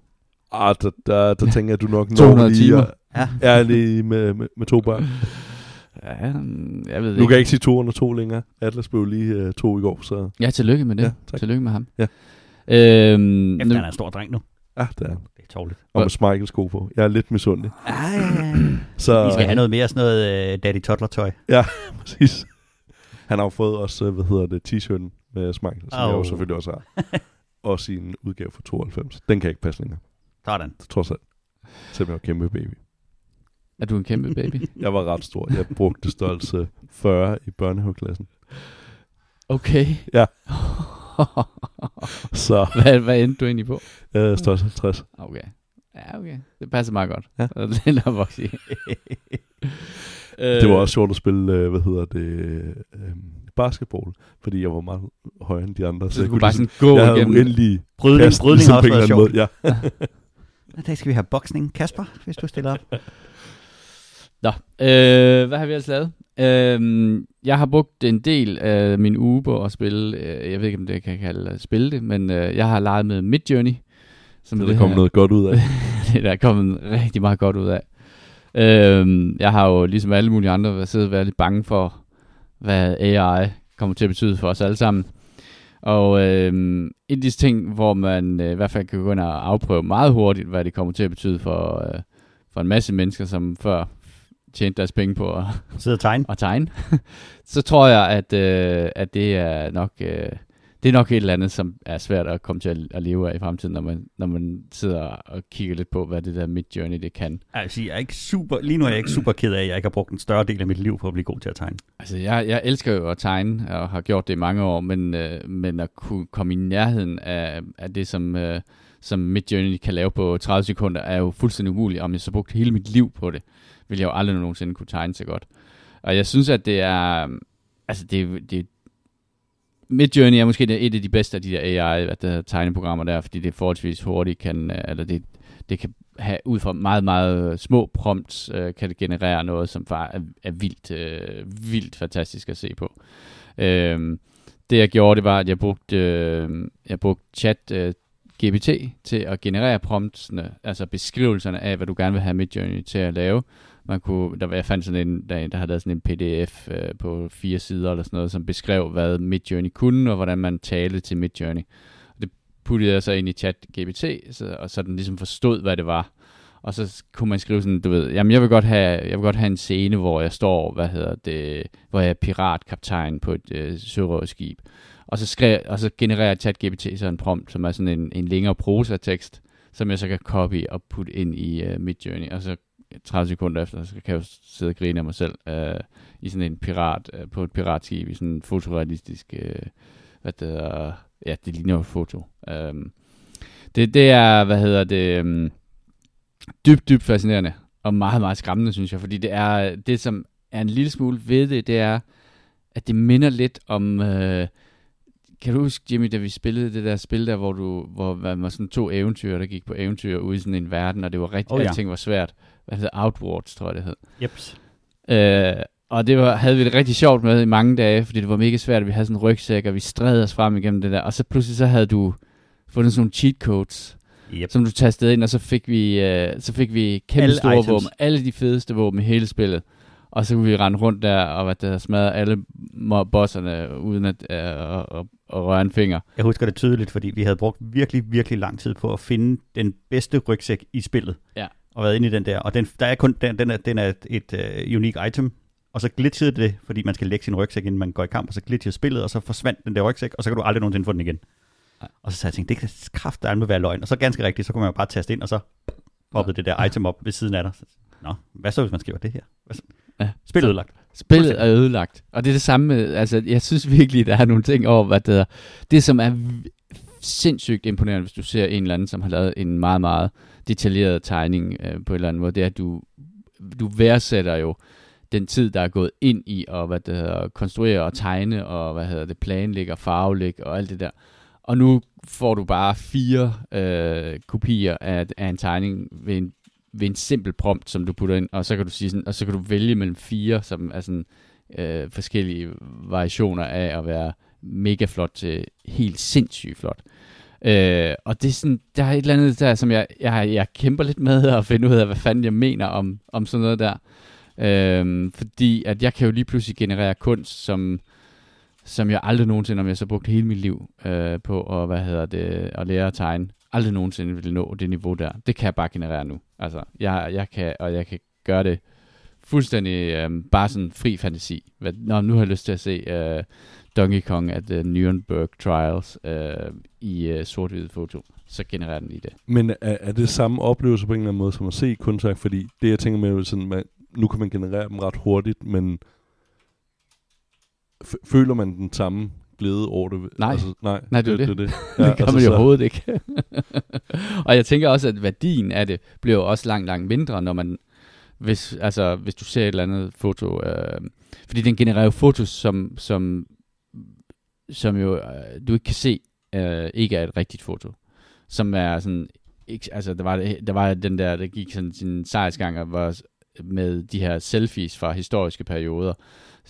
Ah, der, der, der tænker jeg, at du nok 200 lige timer. Ja. er lige med, med, med to børn. Ja, jeg ved Nu ikke. kan jeg ikke sige to under to længere. Atlas blev lige uh, to i går, så Ja, tillykke med det. Ja, Ja, tak. tillykke med ham. Ja. Øhm, Efter nu, han er en stor dreng nu. ja, det er han. Det er tårligt. Og med Smikes sko på. Jeg er lidt misundelig. Ej, Så, vi skal have noget mere sådan noget øh, Daddy Toddler-tøj. Præcis. Han har jo fået også, hvad hedder det, t-shirten med Smikes, som jeg jo selvfølgelig også har. og sin udgave for 92. Den kan jeg ikke passe længere. Sådan. Trods alt. Selvom jeg var kæmpe baby. er du en kæmpe baby? Jeg var ret stor. Jeg brugte størrelse 40 i børnehaveklassen. okay. Ja. Så hvad, hvad endte du egentlig på? øh, størrelse 50. Okay. Ja, okay. Det passer meget godt. Ja. Det er nok. Det var også sjovt at spille, øh, hvad hedder det, øh, basketball, fordi jeg var meget højere end de andre. Så kunne jeg bare ligesom- sådan gå jeg igennem. uendelig Brydning, kast, brydning ligesom har også været sjovt. måde. Ja. I dag skal vi have boksning. Kasper, hvis du stiller op. Nå, øh, hvad har vi ellers lavet? Øh, jeg har brugt en del af min uge på at spille, øh, jeg ved ikke, om det kan kalde at spille det, men øh, jeg har leget med Midjourney. Som Så der kom noget godt ud af. det der er kommet rigtig meget godt ud af. Øhm, jeg har jo ligesom alle mulige andre været siddet og været lidt bange for, hvad AI kommer til at betyde for os alle sammen. Og øhm, en af disse ting, hvor man øh, i hvert fald kan gå ind og afprøve meget hurtigt, hvad det kommer til at betyde for, øh, for en masse mennesker, som før tjente deres penge på at, Sidder og tegne. at tegne, så tror jeg, at, øh, at det er nok... Øh, det er nok et eller andet, som er svært at komme til at, at leve af i fremtiden, når man, når man sidder og kigger lidt på, hvad det der Midjourney det kan. Altså, jeg er ikke super, lige nu er jeg ikke super ked af, at jeg ikke har brugt en større del af mit liv på at blive god til at tegne. Altså, jeg, jeg elsker jo at tegne, og har gjort det i mange år, men, øh, men at kunne komme i nærheden af, af det, som, øh, som Midjourney kan lave på 30 sekunder, er jo fuldstændig umuligt. Om jeg så brugte hele mit liv på det, vil jeg jo aldrig nogensinde kunne tegne så godt. Og jeg synes, at det er... Altså, det, det, Midjourney er måske et af de bedste af de der AI, at der tegneprogrammer der, fordi det forholdsvis hurtigt kan, øh, eller det, det kan have ud fra meget, meget små prompts, øh, kan det generere noget, som bare er, er vildt, øh, vildt fantastisk at se på. Øh, det jeg gjorde, det var, at jeg brugte, øh, jeg brugte chat øh, GPT til at generere promptsene, altså beskrivelserne af, hvad du gerne vil have Midjourney til at lave. Man kunne, der, jeg fandt sådan en, der, der havde lavet sådan en pdf øh, på fire sider eller sådan noget, som beskrev, hvad Midjourney kunne, og hvordan man talte til Midjourney. Det puttede jeg så ind i chat GPT, så, og så den ligesom forstod, hvad det var. Og så kunne man skrive sådan, du ved, jamen jeg vil godt have, jeg vil godt have en scene, hvor jeg står, hvad hedder det, hvor jeg er piratkaptajn på et øh, sørøverskib. Og så, skrev, og så genererer ChatGPT så en prompt, som er sådan en, en længere prosa-tekst, som jeg så kan copy og putte ind i uh, Midjourney. Og så 30 sekunder efter, så kan jeg jo sidde og grine af mig selv uh, i sådan en pirat, uh, på et piratskib, i sådan en fotorealistisk, uh, hvad det hedder, ja, det ligner jo et foto. Um, det, det er, hvad hedder det, um, dybt, dybt fascinerende, og meget, meget skræmmende, synes jeg, fordi det er, det som er en lille smule ved det, det er, at det minder lidt om, uh, kan du huske, Jimmy, da vi spillede det der spil der, hvor, du, hvor man var sådan to eventyr, der gik på eventyr ude i sådan en verden, og det var rigtig, oh, ja. alting var svært. Hvad hedder Outwards, tror jeg det hed. Jeps. Øh, og det var, havde vi det rigtig sjovt med i mange dage, fordi det var mega svært, at vi havde sådan en rygsæk, og vi strædede os frem igennem det der. Og så pludselig så havde du fundet sådan nogle cheat codes, Yep. som du tastede ind, og så fik vi, øh, så fik vi kæmpe Alle store items. våben, alle de fedeste våben i hele spillet. Og så kunne vi rende rundt der og hvad der smadre alle bosserne uden at, øh, at, at røre en finger. Jeg husker det tydeligt, fordi vi havde brugt virkelig, virkelig lang tid på at finde den bedste rygsæk i spillet. Ja. Og været inde i den der. Og den, der er kun, den, den er, den er et, uh, unique item. Og så glitchede det, fordi man skal lægge sin rygsæk, inden man går i kamp, og så glitchede spillet, og så forsvandt den der rygsæk, og så kan du aldrig nogensinde få den igen. Nej. Og så sagde jeg, tænkte, det kan kraft der være løgn. Og så ganske rigtigt, så kunne man jo bare taste ind, og så poppede det der item op ved siden af dig. Så, Nå, hvad så, hvis man skriver det her? Hvad så? Ja. Spillet ødelagt. Spillet er ødelagt. Og det er det samme med, altså jeg synes virkelig, der er nogle ting over, hvad det er. Det som er sindssygt imponerende, hvis du ser en eller anden, som har lavet en meget, meget detaljeret tegning øh, på en eller anden måde, det er, at du, du værdsætter jo den tid, der er gået ind i at hvad det hedder, konstruere og tegne, og hvad hedder det, planlægge og farvelægge og alt det der. Og nu får du bare fire øh, kopier af, af en tegning ved en, ved en simpel prompt, som du putter ind, og så kan du sige sådan, og så kan du vælge mellem fire, som er sådan øh, forskellige variationer af at være mega flot til helt sindssygt flot. Øh, og det er sådan, der er et eller andet der, som jeg, jeg, jeg kæmper lidt med at finde ud af, hvad fanden jeg mener om, om sådan noget der. Øh, fordi at jeg kan jo lige pludselig generere kunst, som, som jeg aldrig nogensinde, om jeg så brugt hele mit liv øh, på at, hvad hedder det, at lære at tegne, aldrig nogensinde ville nå det niveau der. Det kan jeg bare generere nu. Altså, jeg, jeg kan, og jeg kan gøre det fuldstændig øh, bare sådan fri fantasi. Hvad, nå, nu har jeg lyst til at se øh, Donkey Kong at the Nuremberg Trials øh, i øh, sort-hvid foto. Så genererer den lige det. Men er, er det samme oplevelse på en eller anden måde, som at se kunstværk? Fordi det, jeg tænker med, er sådan, man, nu kan man generere dem ret hurtigt, men føler man den samme glæde over det? Nej. Altså, nej, Nej, det er det. det. det, det. Ja, det kan altså, man jo så- overhovedet ikke. og jeg tænker også, at værdien af det bliver også langt, langt mindre, når man hvis, altså, hvis du ser et eller andet foto. Øh, fordi den genererer jo fotos, som, som, som jo øh, du ikke kan se, øh, ikke er et rigtigt foto. Som er sådan, ikke, altså der var, der var den der, der gik sådan sin sejrsgang, og var med de her selfies fra historiske perioder.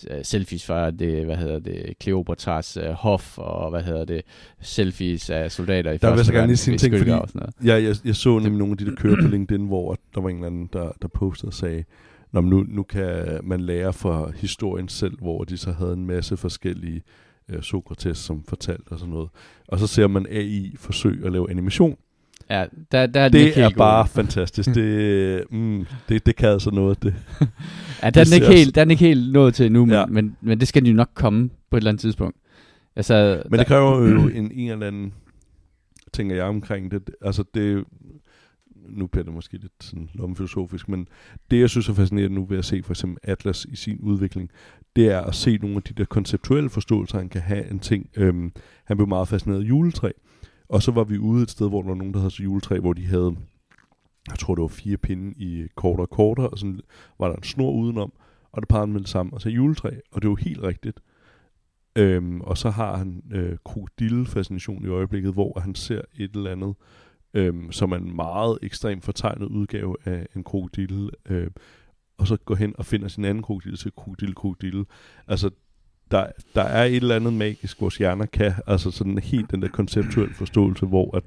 Øh, selfies fra det, hvad hedder det, Kleopatras uh, hof, og hvad hedder det, selfies af soldater i Der vil jeg første gerne lige sige en ting, fordi og sådan noget. Ja, jeg, jeg så nemlig nogle af de, der kører på LinkedIn, hvor der var en eller anden, der, der postede og sagde, Nå, nu, nu kan man lære fra historien selv, hvor de så havde en masse forskellige øh, Sokrates, som fortalte og sådan noget. Og så ser man AI forsøge at lave animation. Ja, der, der er den ikke Det er helt god. bare fantastisk. Det, mm, det, det kan altså noget. Det. Ja, der er, det den ikke helt, der er ikke helt nået til endnu, men, Ja. men, men det skal jo nok komme på et eller andet tidspunkt. Altså, Men det kræver jo en, en eller anden, tænker jeg omkring det. Altså det, nu bliver det måske lidt sådan lommefilosofisk, men det jeg synes er fascinerende nu ved at se for eksempel Atlas i sin udvikling, det er at se nogle af de der konceptuelle forståelser, han kan have en ting. Øhm, han blev meget fascineret af juletræ, og så var vi ude et sted, hvor der var nogen, der havde så juletræ, hvor de havde, jeg tror det var fire pinde i kortere og kortere, og sådan var der en snor udenom, og der parrede med det samme, og så juletræ, og det var helt rigtigt. Øhm, og så har han øh, krokodillefascination i øjeblikket, hvor han ser et eller andet, øhm, som er en meget ekstremt fortegnet udgave af en krokodille, øh, og så går hen og finder sin anden krokodille til krokodille, krokodille. Altså, der, der er et eller andet magisk, vores hjerner kan, altså sådan helt den der konceptuelle forståelse, hvor at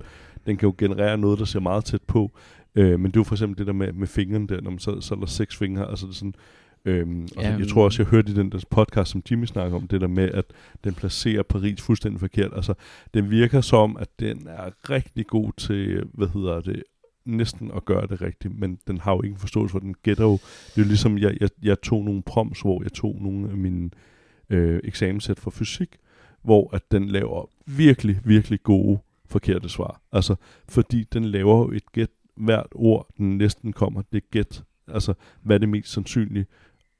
den kan jo generere noget, der ser meget tæt på, øh, men det er jo for eksempel det der med, med fingrene der, når man så, så er der seks fingre, altså det er sådan, Øhm, og Ja, jeg tror også, jeg hørte i den der podcast, som Jimmy snakker om, det der med, at den placerer Paris fuldstændig forkert. Altså, den virker som, at den er rigtig god til, hvad hedder det, næsten at gøre det rigtigt, men den har jo ikke en forståelse for, den gætter jo. Det er jo ligesom, jeg, jeg, jeg tog nogle prompts, hvor jeg tog nogle af mine øh, eksamenssæt for fysik, hvor at den laver virkelig, virkelig gode forkerte svar. Altså, fordi den laver jo et gæt hvert ord, den næsten kommer, det er gæt. Altså, hvad er det mest sandsynlige?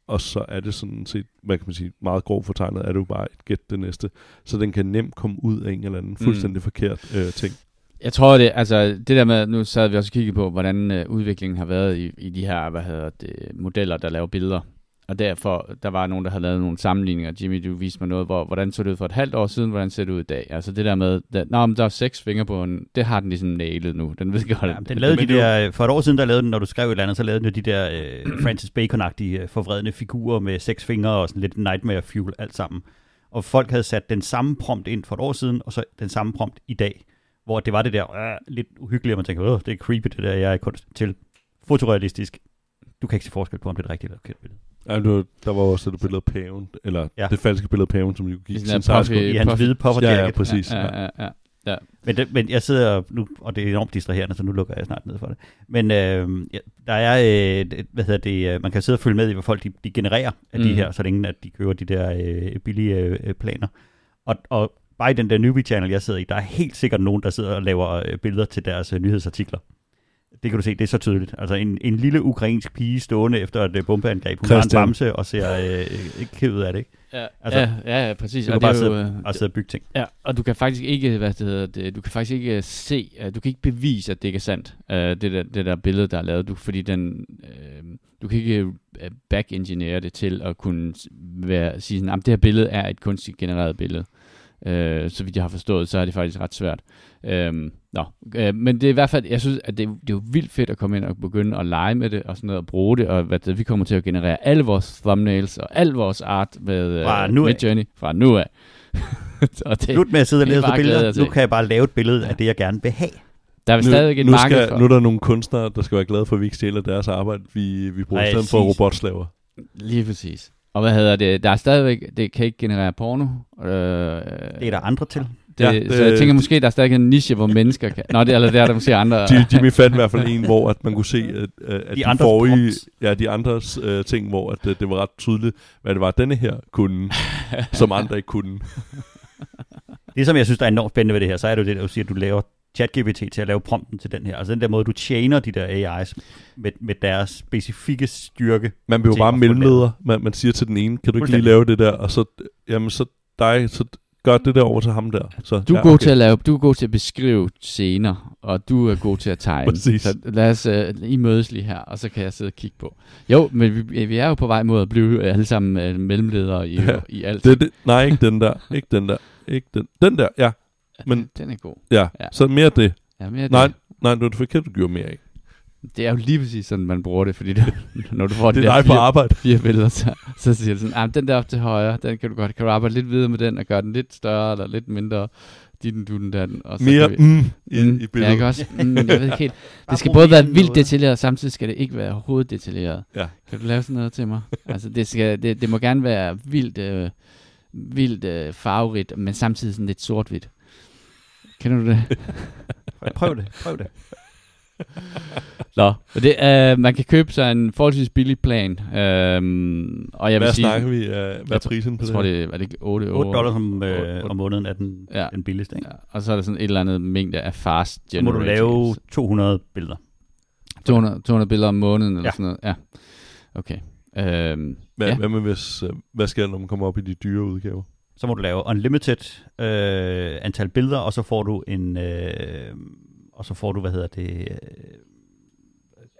Og så er det sådan set, hvad kan man sige, meget grovt fortegnet, er det jo bare et gæt det næste. Så den kan nemt komme ud af en eller anden fuldstændig mm. forkert øh, ting. Jeg tror det, altså det der med, nu sad vi også og kiggede på, hvordan øh, udviklingen har været i, i de her, hvad hedder det, modeller, der laver billeder. Og derfor, der var nogen, der havde lavet nogle sammenligninger. Jimmy, du viste mig noget, hvor, hvordan så det ud for et halvt år siden, hvordan ser det ud i dag. Altså det der med, at, nå, men der er seks fingre på en, det har den ligesom nailet nu. Den ved godt, Ja, den lavede de det der, for et år siden, der lavede den, når du skrev et eller andet, så lavede den jo de der øh, Francis Bacon-agtige øh, forvredne figurer med seks fingre og sådan lidt nightmare fuel alt sammen. Og folk havde sat den samme prompt ind for et år siden, og så den samme prompt i dag, hvor det var det der øh, lidt uhyggeligt, og man tænker, det er creepy det der, jeg er kunst til fotorealistisk. Du kan ikke se forskel på, om det er et rigtigt eller forkert billede. Ja, du, der var også det billede af paven, eller Ja. det falske billede af paven, som jo gik sejrskole. puffy- I hans hvide puffer Ja, ja, præcis. Ja, ja, ja, ja. Men, det, men jeg sidder nu, og det er enormt distraherende, så nu lukker jeg snart ned for det. Men øh, der er, øh, hvad hedder det, øh, man kan sidde og følge med i, hvad folk de, de genererer af mm. de her, så længe at de køber de der øh, billige øh, planer. Og, og bare i den der newbie channel, jeg sidder i, der er helt sikkert nogen, der sidder og laver øh, billeder til deres øh, nyhedsartikler. Det kan du se, det er så tydeligt. Altså en, en lille ukrainsk pige stående efter et øh, bombeangreb. Hun har en Christian. bamse og ser øh, ikke ked ud af det, ikke? Ja, Altså, altså, ja, ja, ja, præcis. Du Og kan det bare er jo, sidde øh, og sidde og bygge ting. Ja, og du kan faktisk ikke, hvad det hedder det, du kan faktisk ikke se, du kan ikke bevise, at det ikke er sandt, uh, det, der, det der billede, der er lavet, du, fordi den, uh, du kan ikke back-engineere det til at kunne være, sige sådan, at det her billede er et kunstigt genereret billede. Uh, så vidt jeg har forstået, så er det faktisk ret svært. Um, nå, uh, men det er i hvert fald, jeg synes, at det, det er jo vildt fedt at komme ind og begynde at lege med det, og sådan noget, og bruge det, og hvad det, vi kommer til at generere alle vores thumbnails, og al vores art med Fra uh, nu af. Midjourney, fra nu af. og det, Slut med at sidde og glæder billeder. Nu kan jeg bare lave et billede af det, jeg gerne vil have. Der er Nu, stadigvæk et nu, marked skal, for. nu er der nogle kunstnere, der skal være glade for, at vi ikke stjæler deres arbejde. Vi, vi bruger i stedet for robotslaver. Lige præcis. Og hvad hedder det? Der er stadigvæk, det kan ikke generere porno. Øh, Det er der andre til. det, Ja, det- så jeg tænker måske, der er stadig en niche, hvor mennesker kan... Nå, det, eller det er der måske andre... Jim- Jimmy fandt i hvert fald en, hvor at man kunne se, at, at de, de andres forrige, prompts. ja, de andres uh, ting, hvor at, uh, det var ret tydeligt, hvad det var, denne her kunne, som andre ikke kunne. Det, som jeg synes, der er enormt spændende ved det her, så er det jo det, at du siger, at du laver ChatGPT til at lave prompten til den her. Altså den der måde, du tjener de der AI's med, med deres specifikke styrke. Man bliver jo bare mellemleder. Man, man siger til den ene, kan du ikke lige lave det der? Og så, jamen, så dig, så gør det der over til ham der. Så, Du er ja, god til at lave, du er god til at beskrive scener, og du er god til at tegne. Præcis. Så lad os, uh, I mødes lige her, og så kan jeg sidde og kigge på. Jo, men vi, vi er jo på vej mod at blive alle sammen uh, mellemledere i, ja. i alt. Det, det, nej, ikke den der. Ikke den der. Ikke den. Den der, ja. Men- den er god. Ja, Ja. ja. så mere det. Ja, mere Nej, det. nej, nu er det forkert, du gjorde mere af. det er jo lige præcis sådan, man bruger det, fordi det, når du får Det de er der dig på fire, arbejde. fire billeder, så, så siger du sådan, ah, den der op til højre, den kan du godt, kan du arbejde lidt videre med den, og gøre den lidt større, eller lidt mindre, din, du, den der, og så Mere kan vi, mm, i, Mm, i Ja, billedet. ikke også? Mm, jeg ved ikke helt. Det skal både være vildt detaljeret, og samtidig skal det ikke være hoveddetaljeret. Ja. Kan du lave sådan noget til mig? altså, det, skal, det, det må gerne være vildt, øh, vildt øh, farverigt, men samtidig sådan lidt sort-hvidt. Kender du det? Prøv det, prøv det. Nå, og det, øh, man kan købe sig en forholdsvis billig plan. Øhm, og jeg Hvad vil sige, snakker vi? Uh, hvad er Jeg tror- prisen på jeg det tror, her? det er, er det ikke 8 8 dollars om, øh, om måneden er den, Ja. den billigste. Ikke? Ja, og så er der sådan et eller andet mængde af fast Så må du lave generators. 200 billeder. 200, 200 billeder om måneden, eller Ja. sådan noget. Ja, okay. Øhm, Hvad, ja. hvad, med hvis, uh, hvad sker der, når man kommer op i de dyre udgaver? Så må du lave unlimited øh, antal billeder, og så får du en, øh, og så får du, hvad hedder det, øh,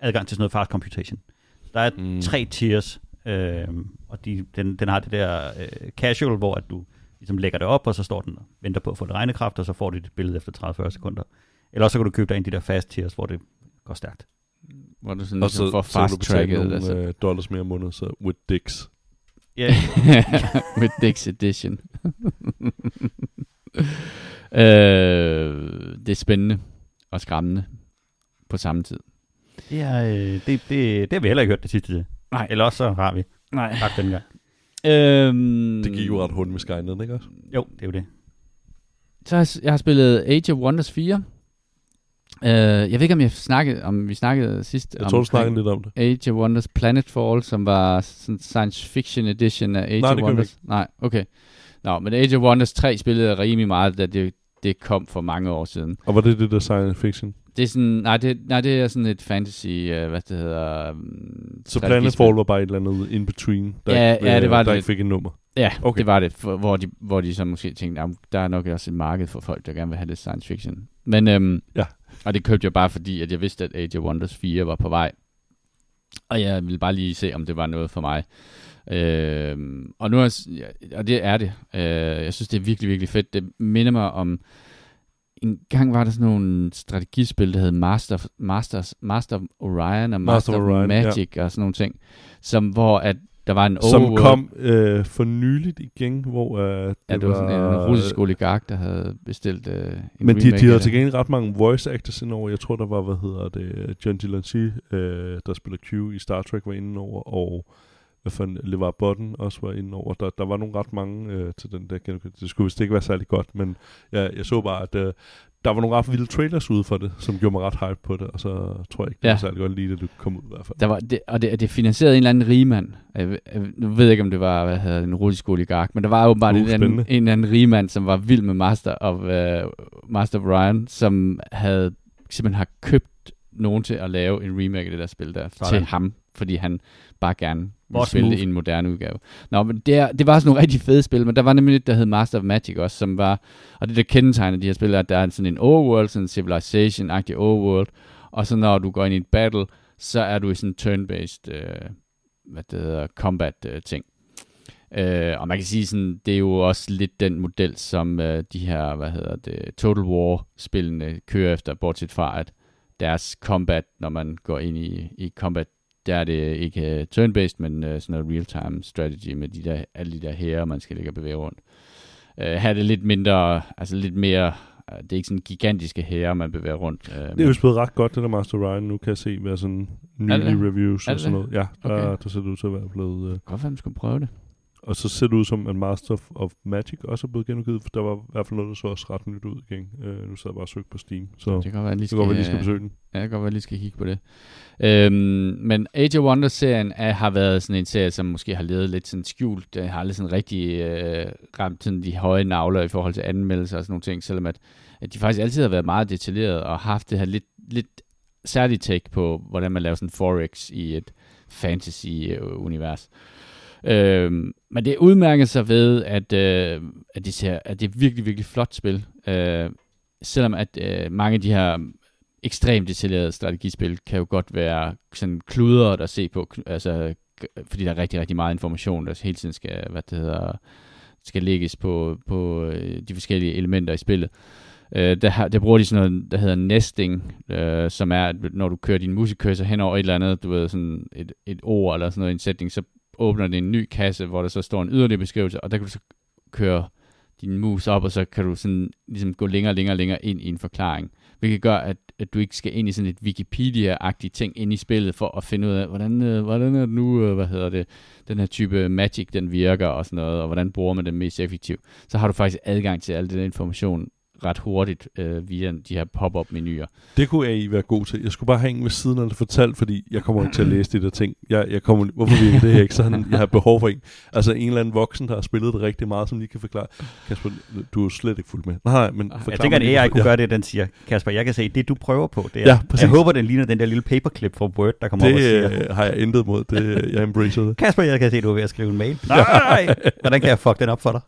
adgang til sådan noget fast computation. Så der er Mm. tre tiers, øh, og de, den, den har det der øh, casual, hvor at du ligesom lægger det op, og så står den og venter på at få det regnekraft, og så får du dit billede efter 30-40 sekunder. Eller så kan du købe dig en af de der fast tiers, hvor det går stærkt. hvor du sådan Og ligesom så, får så kan du fast betale tracket. nogle Altså. uh, dollars mere om måneden, så with dicks. Ja, Med Dix Edition. øh, det er spændende og skræmmende på samme tid. det, er, øh, det, det, det har vi heller ikke hørt det sidste til. Nej. Eller også så har vi. Nej. Tak den gang. Øhm, Det gik jo ret hurtigt med Skynet, ikke også? Jo, det er jo det. Så har jeg, jeg har spillet Age of Wonders 4. Øh, jeg ved ikke, om jeg snakkede, om vi snakkede sidst Jeg tror, du omkring snakkede lidt om det. Age of Wonders Planetfall, som var sådan science fiction edition af Age Nej, of Wonders. Nej, okay. Nå, men Age of Wonders 3 spillede jeg rimelig meget, da det, det kom for mange år siden. Og var det det der science fiction? Det er sådan, nej, det, nej, det er sådan et fantasy, uh, hvad det hedder... Um, Så Planetfall var bare et eller andet in between, der, Ja, ikke, ja, det var der det. ikke fik et nummer. Ja, Okay. det var det, for, hvor, de, hvor de så måske tænkte, der er nok også et marked for folk, der gerne vil have lidt science fiction. Men, øhm, Ja. Og det købte jeg bare fordi, at jeg vidste, at Age of Wonders 4 var på vej. Og jeg ville bare lige se, om det var noget for mig. Øhm, og nu er, ja, og det er det. Øh, jeg synes, det er virkelig, virkelig fedt. Det minder mig om, en gang var der sådan nogle strategispil, der hed Master, Masters, Master Orion og Master, Master Orion, ja. Magic og sådan nogle ting, som, hvor at der var en Som overworld. kom øh, for nyligt igen, hvor øh, det, Ja, det var sådan en russisk oligark, der havde bestilt øh, en Men de, de havde til gengæld ret mange voice actors indover. Jeg tror, der var, hvad hedder det, John Delancey, øh, der spiller Q i Star Trek, var inde over, og hvad fanden, LeVar Button også var inde over. Der, der var nogle ret mange øh, til den der. Det skulle vist ikke være særlig godt, men jeg, jeg så bare, at øh, der var nogle ret vilde trailers ude for det, som gjorde mig ret hype på det, og så tror jeg ikke, det Ja. var særlig godt lige, da du kom ud i hvert fald. Der var det, og det, det finansierede en eller anden rigmand. Jeg, jeg, nu ved jeg ikke, om det var hvad hedder, det, en russisk oligark, men der var jo bare Uh, en, eller anden, en eller anden rigmand, som var vild med Master of, uh, Master of Ryan, som havde simpelthen har købt nogen til at lave en remake af det der spil der Sådan. til ham, fordi han bare gerne Boss spille i en moderne udgave. Nå, men det, er, det var sådan nogle rigtig fede spil, men der var nemlig et, der hed Master of Magic også, som var, og det der kendetegner de her spil, er, at der er sådan en overworld, sådan en civilization-agtig overworld, og så når du går ind i et battle, så er du i sådan en turn-based, øh, hvad det hedder, combat øh, ting. Øh, og man kan sige sådan, det er jo også lidt den model, som øh, de her, hvad hedder det, Total War-spillene kører efter, bortset fra, at deres combat, når man går ind i, i combat, der er det ikke uh, turn-based, men uh, sådan noget real-time strategy med de der, alle de der hære, man skal ligge og bevæge rundt. Uh, her er det lidt mindre, altså lidt mere, uh, det er ikke sådan gigantiske hære, man bevæger rundt. Uh, Det er jo spillet ret godt, det der Master Ryan. Nu kan jeg se, hvad sådan det? reviews og sådan noget. Ja, der, Okay. der ser det ud til at være blevet... Øh, godt være, man skulle prøve det. Og så ser det ud som, at Master of, of Magic også er blevet genudgivet, for der var i hvert fald noget, der så også ret nyt ud igen. Uh, nu sad jeg bare og søgte på Steam, så Det kan godt være, at lige skal, vi lige skal øh, besøge den. Ja, det kan godt være, at lige skal kigge på det. Øhm, men Age of Wonders-serien er, har været sådan en serie, som måske har levet lidt sådan skjult. Det har aldrig sådan rigtig øh, ramt sådan de høje navler i forhold til anmeldelser og sådan nogle ting, selvom at, at de faktisk altid har været meget detaljerede og haft det her lidt, lidt særligt take på, hvordan man laver sådan forex i et fantasy-univers. Øh, Øh, men det udmærker sig ved, at, øh, at, det ser, at det er virkelig, virkelig flot spil. Øh, selvom at øh, mange af de her ekstremt detaljerede strategispil kan jo godt være sådan kludret at se på, altså, fordi der er rigtig, rigtig meget information, der hele tiden skal, hvad det hedder, skal lægges på, på øh, de forskellige elementer i spillet. Øh, der, der bruger de sådan noget, der hedder nesting, øh, som er, at når du kører din musikcursor hen over et eller andet, du ved, sådan et, et ord eller sådan noget, i en sætning, så åbner det en ny kasse, hvor der så står en yderligere beskrivelse, og der kan du så køre din mus op, og så kan du sådan ligesom gå længere og længere, længere ind i en forklaring. Hvilket gør, at, at du ikke skal ind i sådan et Wikipedia-agtigt ting ind i spillet, for at finde ud af, hvordan, øh, hvordan er det nu, øh, hvad hedder det, den her type magic, den virker og sådan noget, og hvordan bruger man den mest effektivt. Så har du faktisk adgang til al den information ret hurtigt øh, via de her pop-up-menuer. Det kunne AI være god til. Jeg skulle bare hænge ved siden af det fortalt, fordi jeg kommer ikke til at læse de der ting. Jeg, jeg kommer, hvorfor virker det her ikke sådan? Jeg har behov for en. Altså en eller anden voksen, der har spillet det rigtig meget, som lige kan forklare. Kasper, du er slet ikke fuldt med. Nej, men Jeg tænker, at AI kunne ja. gøre det, den siger, Kasper, jeg kan se, det du prøver på, det er, ja, præcis. jeg håber, den ligner den der lille paperclip fra Word, der kommer det, op og siger. Det har jeg intet mod. Det, jeg embracer det. Kasper, jeg kan se, du er ved at skrive en mail. Nej, hvordan kan jeg fuck den op for dig?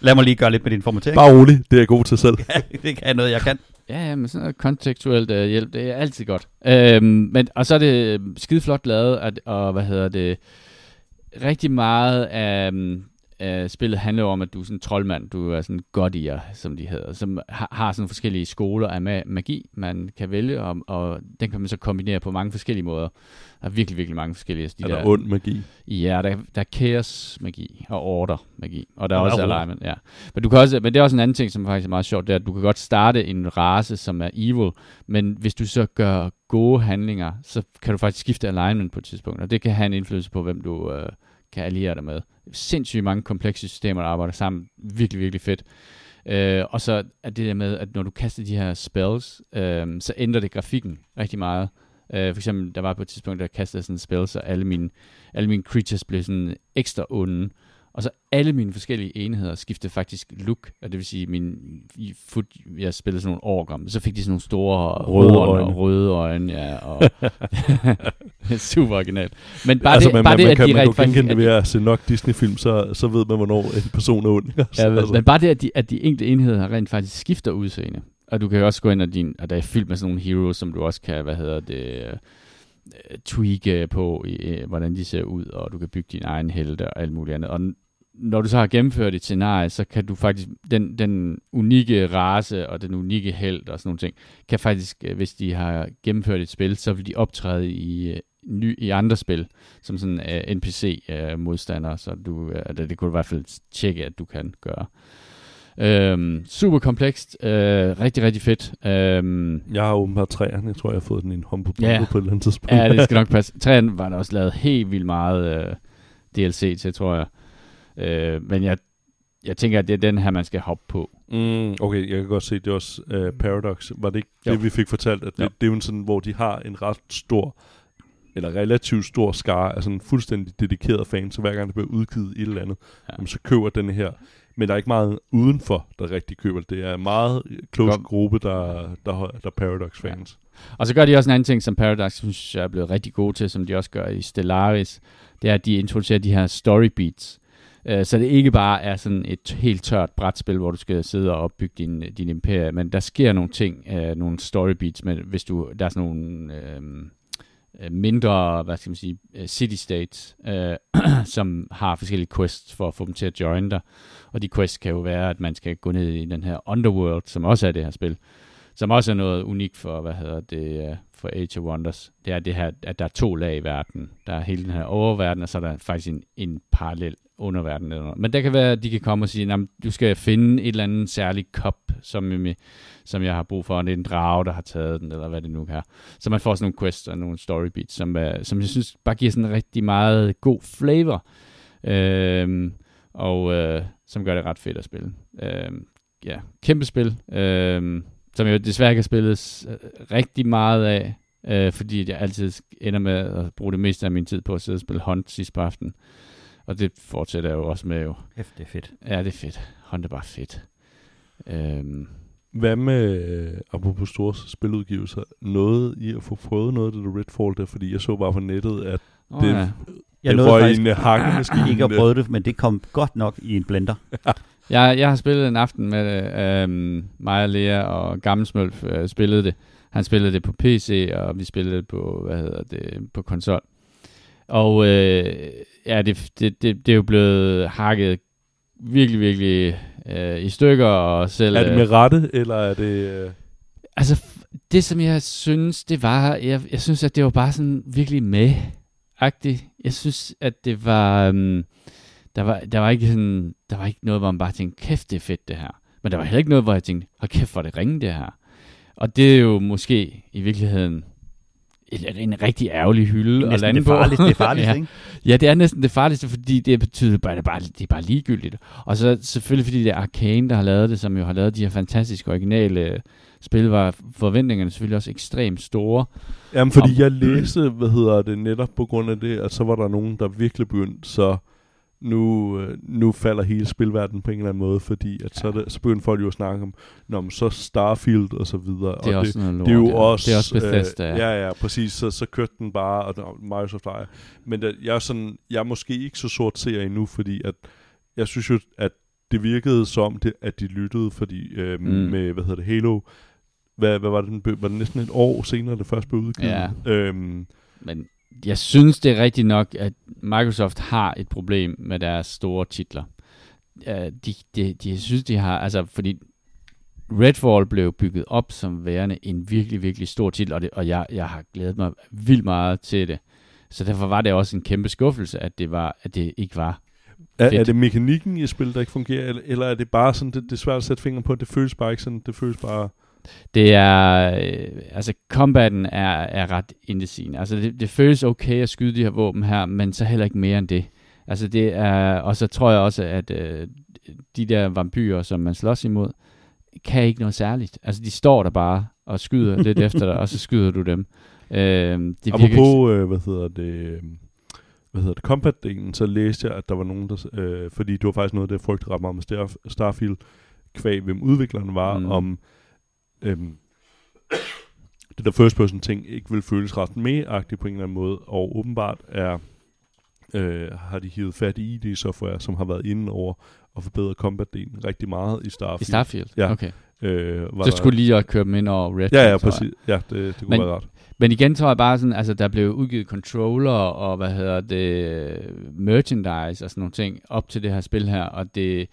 Lad mig lige gøre lidt med din formatering. Bare rolig, det er jeg god til selv. ja, det kan noget, jeg kan. Ja, ja, men sådan noget kontekstuelt uh, hjælp, det er altid godt. Øhm, men, og så er det skide flot lavet, at, og hvad hedder det, rigtig meget af, af spillet handler om, at du er sådan en troldmand, du er sådan en godier, som de hedder, som har, har sådan forskellige skoler af magi, man kan vælge, og, og den kan man så kombinere på mange forskellige måder. Der er virkelig, virkelig mange forskellige. De er der, der ond magi? Ja, der, der er chaos magi og order magi, og der er, er også alignment, ja. Men, du kan også, men det er også en anden ting, som faktisk er meget sjovt, det er, at du kan godt starte en race, som er evil, men hvis du så gør gode handlinger, så kan du faktisk skifte alignment på et tidspunkt, og det kan have en indflydelse på, hvem du øh, kan alliere dig med. Sindssygt mange komplekse systemer, der arbejder sammen. Virkelig, virkelig fedt. Øh, og så er det der med, at når du kaster de her spells, øh, så ændrer det grafikken rigtig meget. Øh, for eksempel, der var på et tidspunkt, der kastede sådan en spell, så alle mine, alle mine creatures blev sådan ekstra onde. Og så alle mine forskellige enheder skiftede faktisk look, og det vil sige, min foot, jeg spillede sådan nogle orker, så fik de sådan nogle store røde øjne, og røde øjne, ja, og super originalt. Men bare altså, det, man, bare man, det, man at kan, de man kan genkende det ved at se nok Disney-film, så, så ved man, hvornår en person er ond. ja, altså. men bare det, at de, at de enkelte enheder rent faktisk skifter udseende. Og du kan også gå ind, og, din, og der er fyldt med sådan nogle heroes, som du også kan, hvad hedder det, uh, tweake på, uh, hvordan de ser ud, og du kan bygge din egen helte og alt muligt andet. Og når du så har gennemført et scenarie, så kan du faktisk, den, den unikke race og den unikke held og sådan nogle ting, kan faktisk, øh, hvis de har gennemført et spil, så vil de optræde i, ny, i andre spil, som sådan uh, NPC-modstander, uh, så du, uh, det, det kunne du i hvert fald tjekke, at du kan gøre. Øhm, super komplekst. Øh, rigtig, rigtig fedt. Øhm, jeg har åbenbart træerne. Jeg tror, jeg har fået den i en humble ja. på et eller andet tidspunkt. ja, det skal nok passe. Træerne var der også lavet helt vildt meget øh, DLC til, tror jeg. Øh, men jeg, jeg tænker, at det er den her, man skal hoppe på. Mm, okay, jeg kan godt se, det er også uh, Paradox. Var det ikke jo. det, vi fik fortalt? At det, det er jo sådan, hvor de har en ret stor eller relativt stor skare af sådan fuldstændig dedikerede fans, så hver gang der bliver udgivet et eller andet, ja. jamen, så køber den her men der er ikke meget udenfor, der rigtig køber det. Det er en meget close gruppe, der, der, der Paradox-fans. Ja. Og så gør de også en anden ting, som Paradox synes jeg er blevet rigtig gode til, som de også gør i Stellaris. Det er, at de introducerer de her story beats. Uh, så det ikke bare er sådan et helt tørt brætspil, hvor du skal sidde og opbygge din, din imperie, men der sker nogle ting, uh, nogle story beats, men hvis du, der er sådan nogle... Uh, Øh, mindre, hvad skal man sige, øh, city states, øh, som har forskellige quests for at få dem til at join dig. Og de quests kan jo være, at man skal gå ned i den her underworld, som også er det her spil, som også er noget unikt for, hvad hedder det, øh, for Age of Wonders. Det er det her, at der er to lag i verden. Der er hele den her oververden, og så er der faktisk en, en parallel underverden. Eller Men der kan være, at de kan komme og sige, at du skal finde et eller andet særligt kop, som, øh, som jeg har brug for, og det er en drage, der har taget den, eller hvad det nu er. Så man får sådan nogle quests og nogle story beats, som, uh, som jeg synes bare giver sådan rigtig meget god flavor. Uh, og uh, som gør det ret fedt at spille. Uh, ja, kæmpe spil, uh, som jeg desværre kan spilles rigtig meget af, øh, fordi jeg altid ender med at bruge det meste af min tid på at sidde og spille Hunt sidst på aftenen. Og det fortsætter jeg jo også med jo. Hæft, det er fedt. Ja, det er fedt. Hunt er bare fedt. Uh, hvad med, apropos store spiludgivelser, noget i at få prøvet noget af det Redfall der? Fordi jeg så bare på nettet, at oh, det, ja Jeg det nåede faktisk en øh, hakkemaskine. ikke at prøve det, men det kom godt nok i en blender. Jeg, jeg har spillet en aften med. Øhm, mig og Lea og Gammelsmølf øh, spillede det. Han spillede det på PC, og vi spillede det på, hvad hedder det, på konsol. Og øh, ja, det, det, det, det er jo blevet hakket virkelig, virkelig øh, i stykker, og selv... Er det øh, med rette, eller er det... Øh... Altså, det som jeg synes, det var, jeg, jeg synes, at det var bare sådan virkelig med-agtigt. Jeg synes, at det var, um, der var, der var ikke sådan, der var ikke noget, hvor man bare tænkte, kæft, det er fedt det her. Men der var heller ikke noget, hvor jeg tænkte, hold kæft, hvor det ringe det her. Og det er jo måske i virkeligheden en, en rigtig ærgerlig hylde at Næsten lande det farligste, på. det farligste, ja. ikke? Ja, det er næsten det farligste, fordi det betyder bare, det er bare, det er bare ligegyldigt. Og så selvfølgelig, fordi det er Arcane, der har lavet det, som jo har lavet de her fantastiske originale spil, var forventningerne selvfølgelig også ekstremt store. Jamen, fordi Om- jeg læste, hvad hedder det, netop på grund af det, at så var der nogen, der virkelig begyndte, så nu, øh, nu falder hele spilverdenen på en eller anden måde, fordi at så, det, så begyndte folk jo at snakke om, Nå, men så Starfield og så videre. Det er og også noget lort. det er jo ja. også... Det er også Bethesda, Øh, ja, ja, præcis. Så, så kørte den bare, og Microsoft ejer. Men der, jeg, er sådan, jeg er måske ikke så sort ser endnu, fordi at jeg synes jo, at det virkede som, det, at de lyttede, fordi øh, Mm. med, hvad hedder det, Halo, hvad, hvad var det, den var det næsten et år senere, det først blev udgivet? Ja. Øhm, Men jeg synes, det er rigtigt nok, at Microsoft har et problem med deres store titler. Uh, de, de, de jeg synes, de har, altså fordi Redfall blev bygget op som værende en virkelig, virkelig stor titel, og, det, og jeg, jeg har glædet mig vildt meget til det. Så derfor var det også en kæmpe skuffelse, at det, var, at det ikke var. er, Fedt. er det mekanikken i spil, der ikke fungerer, eller, eller er det bare sådan, det, det er svært at sætte fingeren på, det føles bare ikke sådan, det føles bare... Det er, øh, altså combaten er, er ret indesigende. Altså det, det føles okay at skyde de her våben her, men så heller ikke mere end det. Altså det er, og så tror jeg også, at øh, de der vampyrer, som man slås imod, kan ikke noget særligt. Altså de står der bare og skyder lidt efter dig, og så skyder du dem. Øh, det virker ikke, Apropos, øh, hvad hedder det, øh, hvad hedder det, combat-delen, så læste jeg, at der var nogen, der, øh, fordi det var faktisk noget, der frygtede ret meget med Star, Starfield, kvæg, hvem udviklerne var, mm. om øhm, det der first person ting ikke vil føles ret med på en eller anden måde, og åbenbart er, øh, har de hivet fat i ID software, som har været inde over og forbedret combat-delen rigtig meget i Starfield. i Starfield? Ja. Okay. Øh, var der- skulle lige at køre dem ind over Red Ja, ja, præcis. Ja, det, det kunne Men- være ret. Men igen tror jeg bare sådan, altså der blev udgivet controller og hvad hedder det, merchandise og sådan nogle ting op til det her spil her, og det,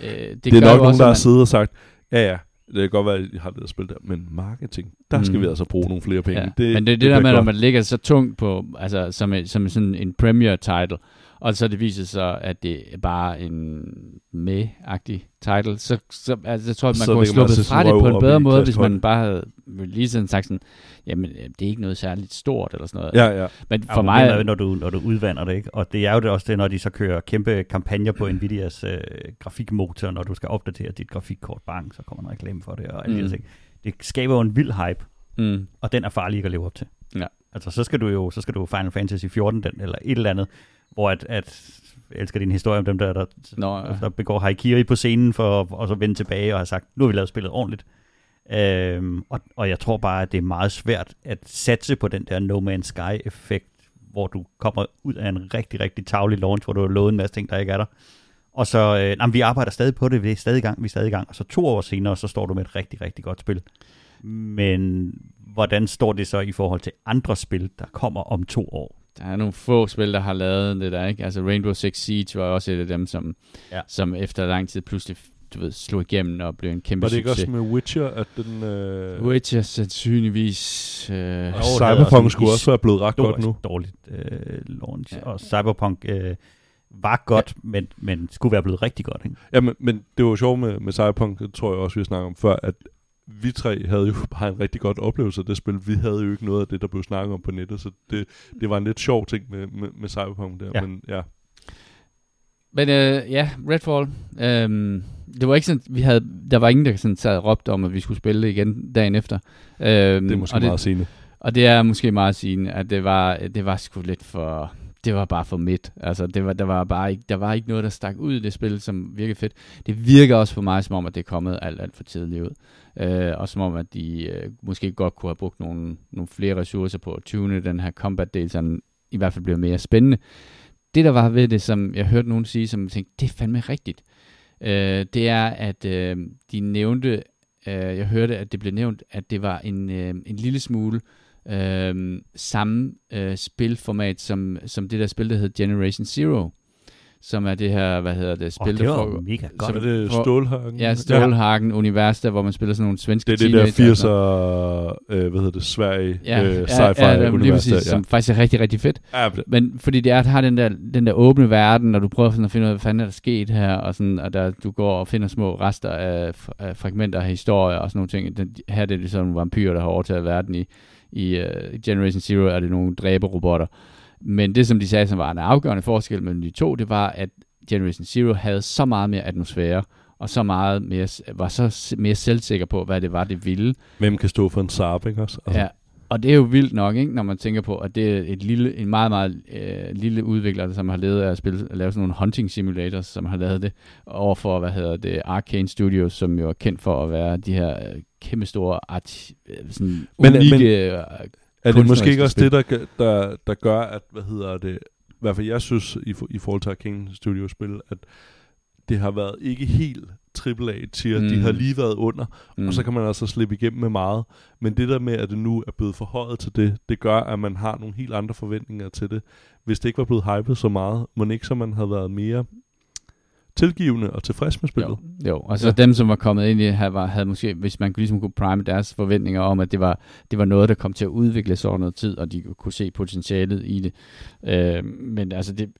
øh, det, Det, det er nok nogen, også, der har man- siddet og sagt, ja ja, det kan godt være, at de har det at spille der, men marketing, der skal Mm. vi altså bruge nogle flere penge. Ja. Det, men det er det, det der med, når man ligger så tungt på, altså som, som sådan en premier title, og så det viser sig, at det er bare en med-agtig title, så, så altså, jeg tror jeg, man Så kunne have sluppet altså fra det på en bedre måde, hvis man bare havde lige sådan sagt sådan, jamen øh, det er ikke noget særligt stort eller sådan noget. Ja, ja. Men Ja, for og mig, er, når du, når du udvander det, ikke? Og det er jo det også det, når de så kører kæmpe kampagner på Nvidias øh, grafikmotor, når du skal opdatere dit grafikkort bang, så kommer en reklame for det og alle mm. de her ting. Det skaber jo en vild hype, mm, og den er farlig ikke at leve op til. Ja. Altså, så skal du jo så skal du Final Fantasy 14 den, eller et eller andet, hvor at, at jeg elsker din historie om dem der, der, Nå, ja. der begår haikiri på scenen, for og så vende tilbage og har sagt, nu har vi lavet spillet ordentligt. Øhm, og, og jeg tror bare, at det er meget svært at satse på den der No Man's Sky-effekt, hvor du kommer ud af en rigtig, rigtig tavlig launch, hvor du har lovet en masse ting, der ikke er der. Og så, øh, jamen, vi arbejder stadig på det, vi er stadig i gang, vi er stadig i gang. Og så to år senere, så står du med et rigtig, rigtig godt spil. Men hvordan står det så i forhold til andre spil, der kommer om to år? Der er nogle få spil, der har lavet det der, ikke? Altså Rainbow Six Siege var også et af dem, som, Ja. som efter lang tid pludselig du ved, slog igennem og blev en kæmpe Var det ikke succes. også med Witcher, at den... Øh, Witcher sandsynligvis... Øh, og Cyberpunk skulle også være blevet ret godt nu. Dårligt øh, launch. Ja. Og Cyberpunk øh, var godt, ja. men, men skulle være blevet rigtig godt. Ikke? Ja, men, men det var jo sjovt med, med Cyberpunk, det tror jeg også, vi har snakket om før, at vi tre havde jo bare en rigtig godt oplevelse af det spil. Vi havde jo ikke noget af det, der blev snakket om på nettet, så det, det var en lidt sjov ting med, med, med Cyberpunk der. Ja. Men ja, Men øh, ja, Redfall. Øhm, det var ikke sådan, vi havde, der var ingen, der sådan sad og råbte om, at vi skulle spille det igen dagen efter. Øhm, det er måske og meget det, sene. Og det er måske meget sigende, at det var, det var sgu lidt for... Det var bare for midt. Altså, det var, der, var bare ikke, der var ikke noget, der stak ud i det spil, som virkede fedt. Det virker også for mig, som om, at det er kommet alt, alt for tidligt ud. Øh, og som om, at de øh, måske godt kunne have brugt nogle, nogle flere ressourcer på at tune den her combat-del, så den i hvert fald bliver mere spændende. det, der var ved det, som jeg hørte nogen sige, som jeg tænkte, det er fandme rigtigt, øh, det er, at øh, de nævnte, øh, jeg hørte, at det blev nævnt, at det var en, øh, en lille smule øh, samme øh, spilformat, som, som det der spil, der hed Generation Zero som er det her, hvad hedder det, spil, oh, det var foregår- mega godt. er det For- Stålhagen? Ja, Stålhagen-univers, der hvor man spiller sådan nogle svenske Det er det der teenager, 80'er, øh, hvad hedder det, Sverige, Ja, øh, ja, ja, sci-fi ja, lige univers. præcis, der, som faktisk er rigtig, rigtig fedt. ja. Ja, det- Men fordi det er, at har den der, den der åbne verden, og du prøver sådan at finde ud af, hvad fanden er der sket her, og, sådan, og der, du går og finder små rester af, af fragmenter af historie og sådan nogle ting. Den, her er det ligesom nogle vampyrer, der har overtaget verden i, i uh, Generation Zero, er det nogle dræberrobotter. Men det, som de sagde, som var en afgørende forskel mellem de to, det var, at Generation Zero havde så meget mere atmosfære, og så meget mere, var så mere selvsikker på, hvad det var, det ville. Hvem kan stå for en Saab, ikke også? Altså, Ja, og det er jo vildt nok, ikke, når man tænker på, at det er et lille, en meget, meget øh, lille udvikler, som har levet af at, spille, at lave sådan nogle hunting simulators, som har lavet det, overfor, hvad hedder det, Arcane Studios, som jo er kendt for at være de her øh, kæmpe store, art, øh, sådan Men- unikke, men- øh, Er det måske ikke også det, der, der, der gør, at, hvad hedder det, i hvert fald jeg synes, i, for- i forhold til Arcane Studio-spil, at det har været ikke helt AAA-tier, mm. de Mm. har lige været under, mm. mm, og så kan man altså slippe igennem med meget. Men det der med, at det nu er blevet forhøjet til det, det gør, at man har nogle helt andre forventninger til det. Hvis det ikke var blevet hypet så meget, må ikke så man havde været mere tilgivende og tilfreds med spillet. Jo, jo. og så Ja. dem, som var kommet ind i her, var, havde måske, hvis man ligesom kunne prime deres forventninger om, at det var, det var noget, der kom til at udvikle sig over noget tid, og de kunne se potentialet i det. Øh, men altså, det,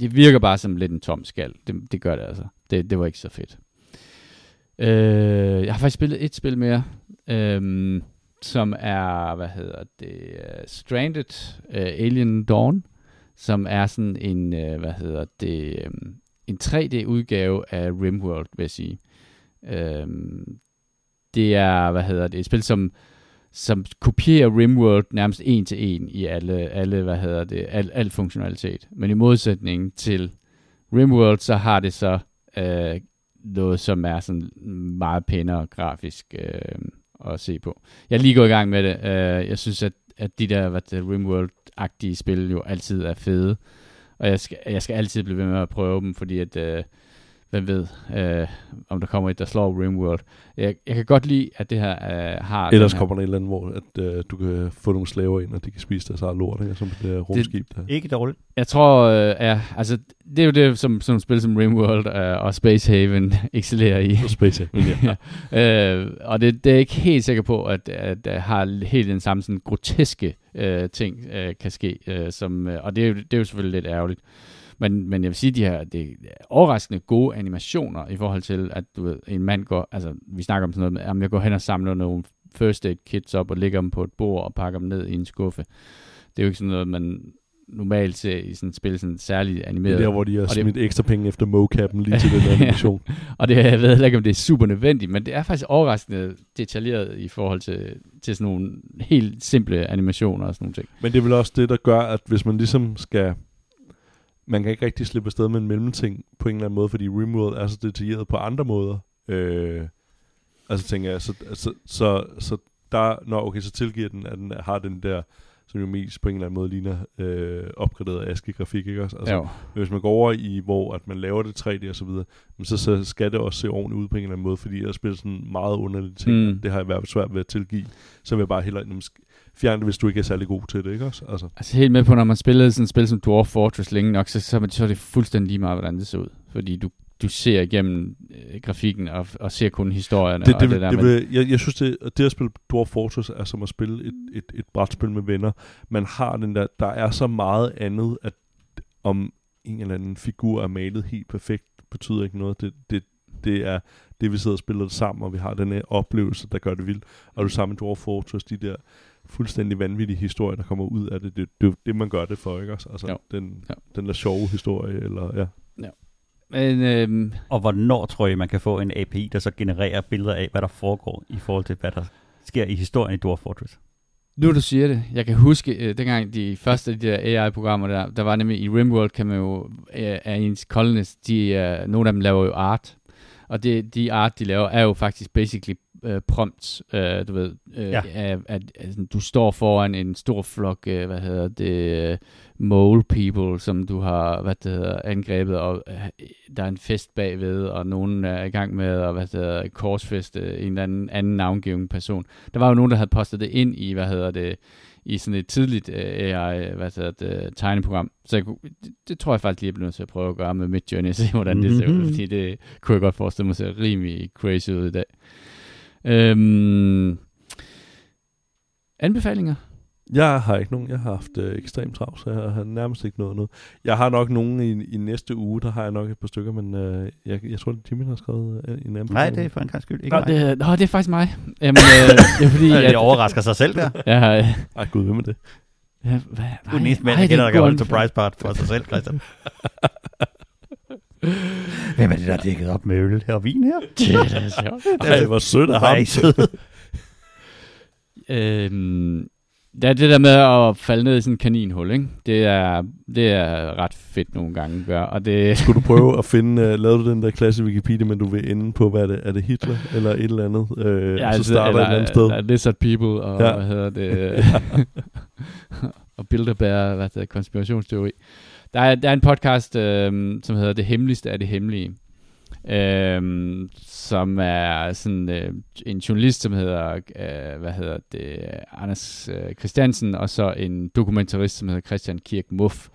det virker bare som lidt en tom skal. Det, det gør det altså. Det, det var ikke så fedt. Øh, jeg har faktisk spillet et spil mere, øh, som er, hvad hedder det, uh, Stranded uh, Alien Dawn, som er sådan en, uh, hvad hedder det, um, en 3D-udgave af RimWorld, vil jeg sige. Øhm, det er, hvad hedder det, et spil, som, som kopierer RimWorld nærmest en til en i alle, alle hvad hedder det, al, al funktionalitet. Men i modsætning til RimWorld, så har det så øh, noget, som er sådan meget pænere grafisk øh, at se på. Jeg er lige gået i gang med det. Øh, jeg synes, at, at de der hvad det, RimWorld-agtige spil jo altid er fede. Og jeg skal, jeg skal altid blive ved med at prøve dem, fordi at, øh, hvem ved, øh, om der kommer et, der slår RimWorld. Jeg, jeg kan godt lide, at det her øh, har... Ellers her, kommer der et eller andet, hvor at, øh, du kan få nogle slaver ind, og de kan spise deres eget lort, ikke? som det der rumskib der. Ikke dårligt. Jeg tror, øh, ja, altså, det er jo det, som nogle spil som RimWorld øh, og Space Haven excellerer i. Og Space Alien, ja. øh, og det, det er jeg ikke helt sikker på, at, at, at har helt den samme sådan groteske øh, ting øh, kan ske. Øh, som, øh, og det er, jo, det er jo selvfølgelig lidt ærgerligt. Men, men jeg vil sige, de her det er overraskende gode animationer i forhold til, at du ved, en mand går, altså vi snakker om sådan noget med, at jeg går hen og samler nogle first aid kits op og lægger dem på et bord og pakker dem ned i en skuffe. Det er jo ikke sådan noget, man normalt ser i sådan et spil, sådan særligt Det animeret. er der, hvor de har Og det- smidt ekstra penge efter mocappen lige til den animation. Og det, jeg ved heller ikke, om det er super nødvendigt, men det er faktisk overraskende detaljeret i forhold til, til sådan nogle helt simple animationer og sådan nogle ting. Men det er vel også det, der gør, at hvis man ligesom skal... Man kan ikke rigtig slippe afsted med en mellemting på en eller anden måde, fordi RimWorld er så detaljeret på andre måder. Øh, altså tænker jeg, så, så, så, så der, når okay, så tilgiver den, at den har den der, som jo mest på en eller anden måde ligner øh, opgraderet ASCII-grafik, ikke også? Altså, jo. Hvis man går over i, hvor at man laver det 3D og så videre, så, så skal det også se ordentligt ud på en eller anden måde, fordi ellers bliver det sådan meget underlige ting. Mm. Det har jeg været svært ved at tilgive. Så vil jeg bare hellere fjerne det, hvis du ikke er særlig god til det, ikke også? Altså, Altså helt med på, når man spillede sådan et spil som Dwarf Fortress længe nok, så, så, så er det fuldstændig lige meget, hvordan det ser ud. Fordi du, du ser igennem øh, grafikken og, og ser kun historierne. det, og det, der det, med, jeg, jeg synes, det, det at spille Dwarf Fortress er som at spille et, et, et brætspil med venner. Man har den der, der er så meget andet, at om en eller anden figur er malet helt perfekt, betyder ikke noget. Det, det, det er det, vi sidder og spiller det sammen, og vi har den her oplevelse, der gør det vildt. Og du sammen med Dwarf Fortress, de der fuldstændig vanvittige historier, der kommer ud af det, det, det er jo det, man gør det for, ikke også? Altså, Jo. den, Jo. den der sjove historie, eller ja. men øhm, Og hvornår tror I, man kan få en API, der så genererer billeder af, hvad der foregår i forhold til, hvad der sker i historien i Dwarf Fortress? Nu du siger det, jeg kan huske, øh, dengang de første af de der AI-programmer der, der var nemlig i RimWorld, kan man jo, øh, af ens colonist, de, øh, nogle af dem laver jo art, og det, de art, de laver, er jo faktisk basically øh, prompts, øh, du ved, øh, Ja. at, at, at du står foran en stor flok, øh, hvad hedder det, øh, mole people, som du har, hvad det hedder, angrebet, og øh, der er en fest bagved, og nogen er i gang med at, hvad det hedder, korsfeste en eller anden, anden navngiven person. Der var jo nogen, der havde postet det ind i, hvad hedder det, i sådan et tidligt øh, AI, hvad hedder det, tegneprogram. Så jeg kunne, det, det, tror jeg faktisk lige, jeg bliver nødt til at prøve at gøre med Midjourney, og se hvordan det ser ud, Mhm. fordi det kunne jeg godt forestille mig ser rimelig crazy ud i dag. Øhm, anbefalinger? Jeg har ikke nogen. Jeg har haft øh, ekstremt travlt, så jeg har nærmest ikke nået noget. Jeg har nok nogen i, i næste uge, der har jeg nok et par stykker, men øh, jeg, jeg tror, at Jimmy har skrevet øh, en anbefaling. Nej, det er for en gang skyld. Ikke Nå, mig. det, er- nå, det er faktisk mig. Jamen, øh, det er fordi, det at, overrasker sig selv der. jeg har... Ej, gud, hvem er det? Ja, hvad, Du er den eneste mand, jeg er kender, der en kan holde surprise part for sig selv, Christian. Hvem er det, der er dækket op med øl her og vin her? Det er da sjovt. Ej, hvor sødt af ham. Øhm, det er det der med at falde ned i sådan en kaninhul, ikke? Det er, det er ret fedt nogle gange at gøre, og det... Skulle du prøve at finde, uh, lavede du den der klasse Wikipedia, men du vil ende på, hvad er det, er det Hitler eller et eller andet? Uh, ja, så starter et eller andet sted. Der er Lizard People, og Ja. ja. hvad hedder det... og Bilderberg, hvad hedder det, konspirationsteori. Der er, der er en podcast, øh, som hedder Det Hemmeligste af det Hemmelige, øh, som er sådan øh, en journalist, som hedder, øh, hvad hedder det, Anders øh, Christiansen, og så en dokumentarist, som hedder Christian Kirk Muff.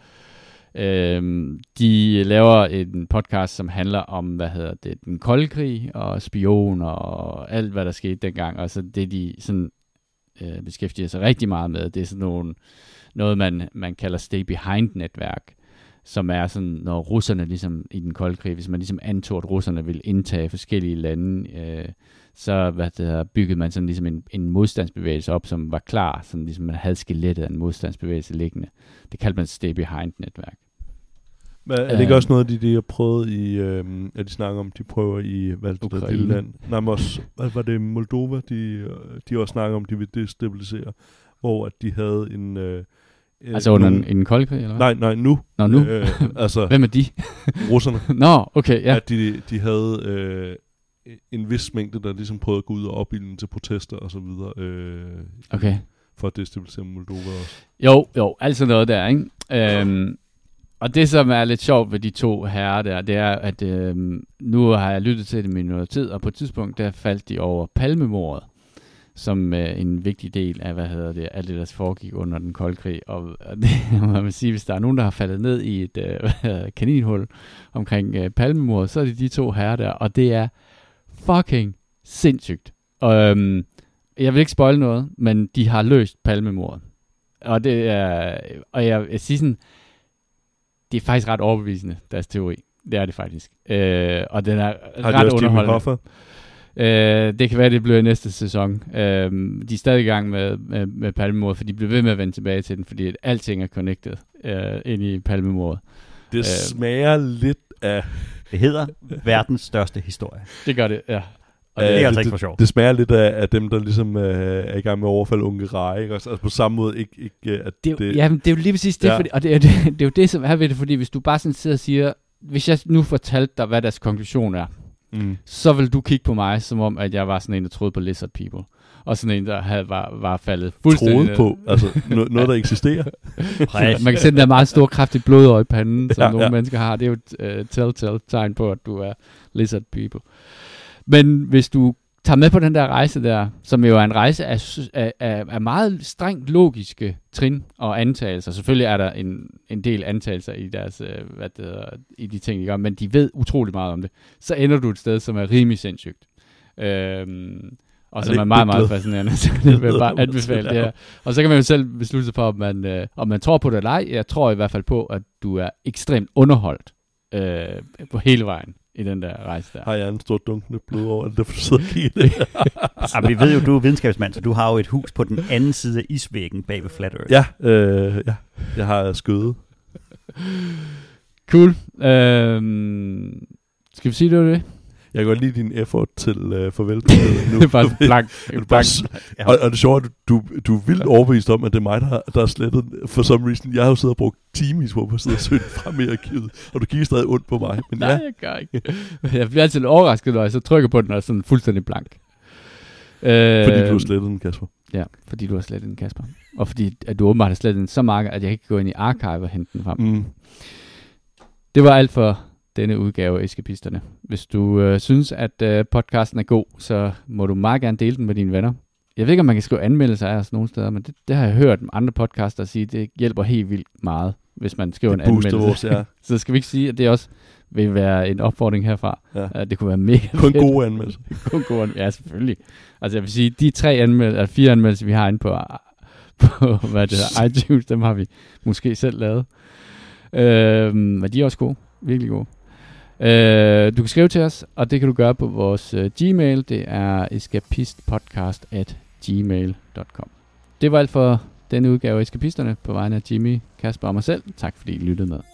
Øh, de laver en podcast, som handler om, hvad hedder det, den kolde krig og spioner og alt, hvad der skete dengang. Og så det, de sådan, øh, beskæftiger sig rigtig meget med, det er sådan nogle, noget, man, man kalder stay behind-netværk, som er sådan, når russerne ligesom i den kolde krig, hvis man ligesom antog, at russerne ville indtage forskellige lande, øh, så hvad det hedder, byggede man sådan ligesom en, en modstandsbevægelse op, som var klar, sådan ligesom man havde skelettet af en modstandsbevægelse liggende. Det kaldte man stay behind-netværk. Men er det ikke også noget, de, de har prøvet i, øhm, at de snakker om, de prøver i, hvad det, der lille land? Nej, men også, hvad var det, Moldova, de, øh, de også snakker om, de vil destabilisere, hvor at de havde en... Øh, øh, Altså under nogle- en, en kold krig, eller hvad? Nej, nej, nu. Nå, nu? Øh, altså, Hvem er de? russerne. Nå, okay, ja. At de, de havde øh, en vis mængde, der ligesom prøvede at gå ud og opbilde til protester og så videre, øh, Okay. for at destabilisere Moldova også. Jo, jo, altså noget der, ikke? Øhm, og det, som er lidt sjovt ved de to herrer der, det er, at øhm, nu har jeg lyttet til det i noget tid, og på et tidspunkt, der faldt de over palmemordet, som øh, en vigtig del af, hvad hedder det, alt det, der foregik under den kolde krig. Og, og det må man sige, hvis der er nogen, der har faldet ned i et øh, kaninhul omkring øh, palmemordet, så er det de to herrer der, og det er fucking sindssygt. Og, øhm, jeg vil ikke spoil noget, men de har løst palmemordet. Og det er, og jeg, jeg siger sådan, det er faktisk ret overbevisende, deres teori. Det er det faktisk. Øh, og den er Har ret underholdende. Hoffa? Øh, det kan være, det bliver næste sæson. Øh, de er stadig i gang med, med, med palmemordet, for de bliver ved med at vende tilbage til den, fordi alting er connected øh, ind i palmemordet. Det Øh. smager lidt af... Det hedder verdens største historie. Det gør det, ja. Og det Øh, er altså ikke for sjovt. Det smager lidt af, af dem, der ligesom øh, er i gang med at overfalde Ungarn, ikke? Altså, altså på samme måde ikke, ikke øh, at Det, er jo- det, jamen, det er jo lige præcis det, Ja. fordi, og det er, det, det er jo det, som er ved det, fordi hvis du bare sådan sidder og siger, hvis jeg nu fortalte dig, hvad deres konklusion er, Mm. så vil du kigge på mig, som om, at jeg var sådan en, der troede på lizard people. Og sådan en, der havde, var, var faldet fuldstændig troede ned. på, altså no, noget, der eksisterer. Man kan se den der meget store, kraftige blodøje i panden, som ja, nogle ja. mennesker har. Det er jo et uh, telltale tegn på, at du er lizard people. Men hvis du tager med på den der rejse der, som jo er en rejse af, af, af, meget strengt logiske trin og antagelser. Selvfølgelig er der en, en del antagelser i deres, øh, hvad det hedder, i de ting, de gør, men de ved utrolig meget om det. Så ender du et sted, som er rimelig sindssygt. Øhm, og Er som det er meget, meget fascinerende. Så det vil jeg bare anbefale det her. Og så kan man jo selv beslutte sig for, om man, øh, om man tror på det eller ej. Jeg tror i hvert fald på, at du er ekstremt underholdt øh, på hele vejen i den der rejse der. Har jeg en stor dunkende blod over, det er derfor du sidder og det. Jamen, vi ved jo, du er videnskabsmand, så du har jo et hus på den anden side af isvæggen bag ved Flat Earth. ja, øh, ja, jeg har skødet. Cool. Øhm, skal vi sige det var det? Jeg kan godt lide din effort til øh, farvel. nu. Det er bare blank. Bare blank. s- og, og det sjove er, at du, du er vildt overbevist om, at det er mig, der, har- der har slettet. For some reason. Jeg har jo siddet og brugt timer på at sidde og søge frem i arkivet. Og du kigger stadig ondt på mig. Men Nej, ja, jeg gør ikke. Jeg bliver altid overrasket, når jeg så trykker på den og er sådan fuldstændig blank. Øh, Fordi du har slettet den, Kasper. Ja, fordi du har slettet den, Kasper. Og fordi at du åbenbart har slettet den så mange, at jeg ikke kan gå ind i archive og hente den frem. Mm. Det var alt for denne udgave af Eskapisterne. Hvis du øh, synes, at øh, podcasten er god, så må du meget gerne dele den med dine venner. Jeg ved ikke, om man kan skrive anmeldelser af os nogle steder, men det, det har jeg hørt andre podcaster sige, det hjælper helt vildt meget, hvis man skriver en anmeldelse. vores, ja. så skal vi ikke sige, at det også vil være en opfordring herfra. Ja. At det kunne være mega Kun fedt. gode anmeldelser. Kun gode an- Ja, selvfølgelig. Altså jeg vil sige, de tre anmeldelser, eller fire anmeldelser, vi har inde på, på hvad det hedder, iTunes, dem har vi måske selv lavet. Øh, men de er også gode. Virkelig gode. Øh, du kan skrive til os, og det kan du gøre på vores uh, Gmail. Det er escapistpodcast at gmail.com. Det var alt for denne udgave af Eskapisterne på vegne af Jimmy, Kasper og mig selv. Tak fordi I lyttede med.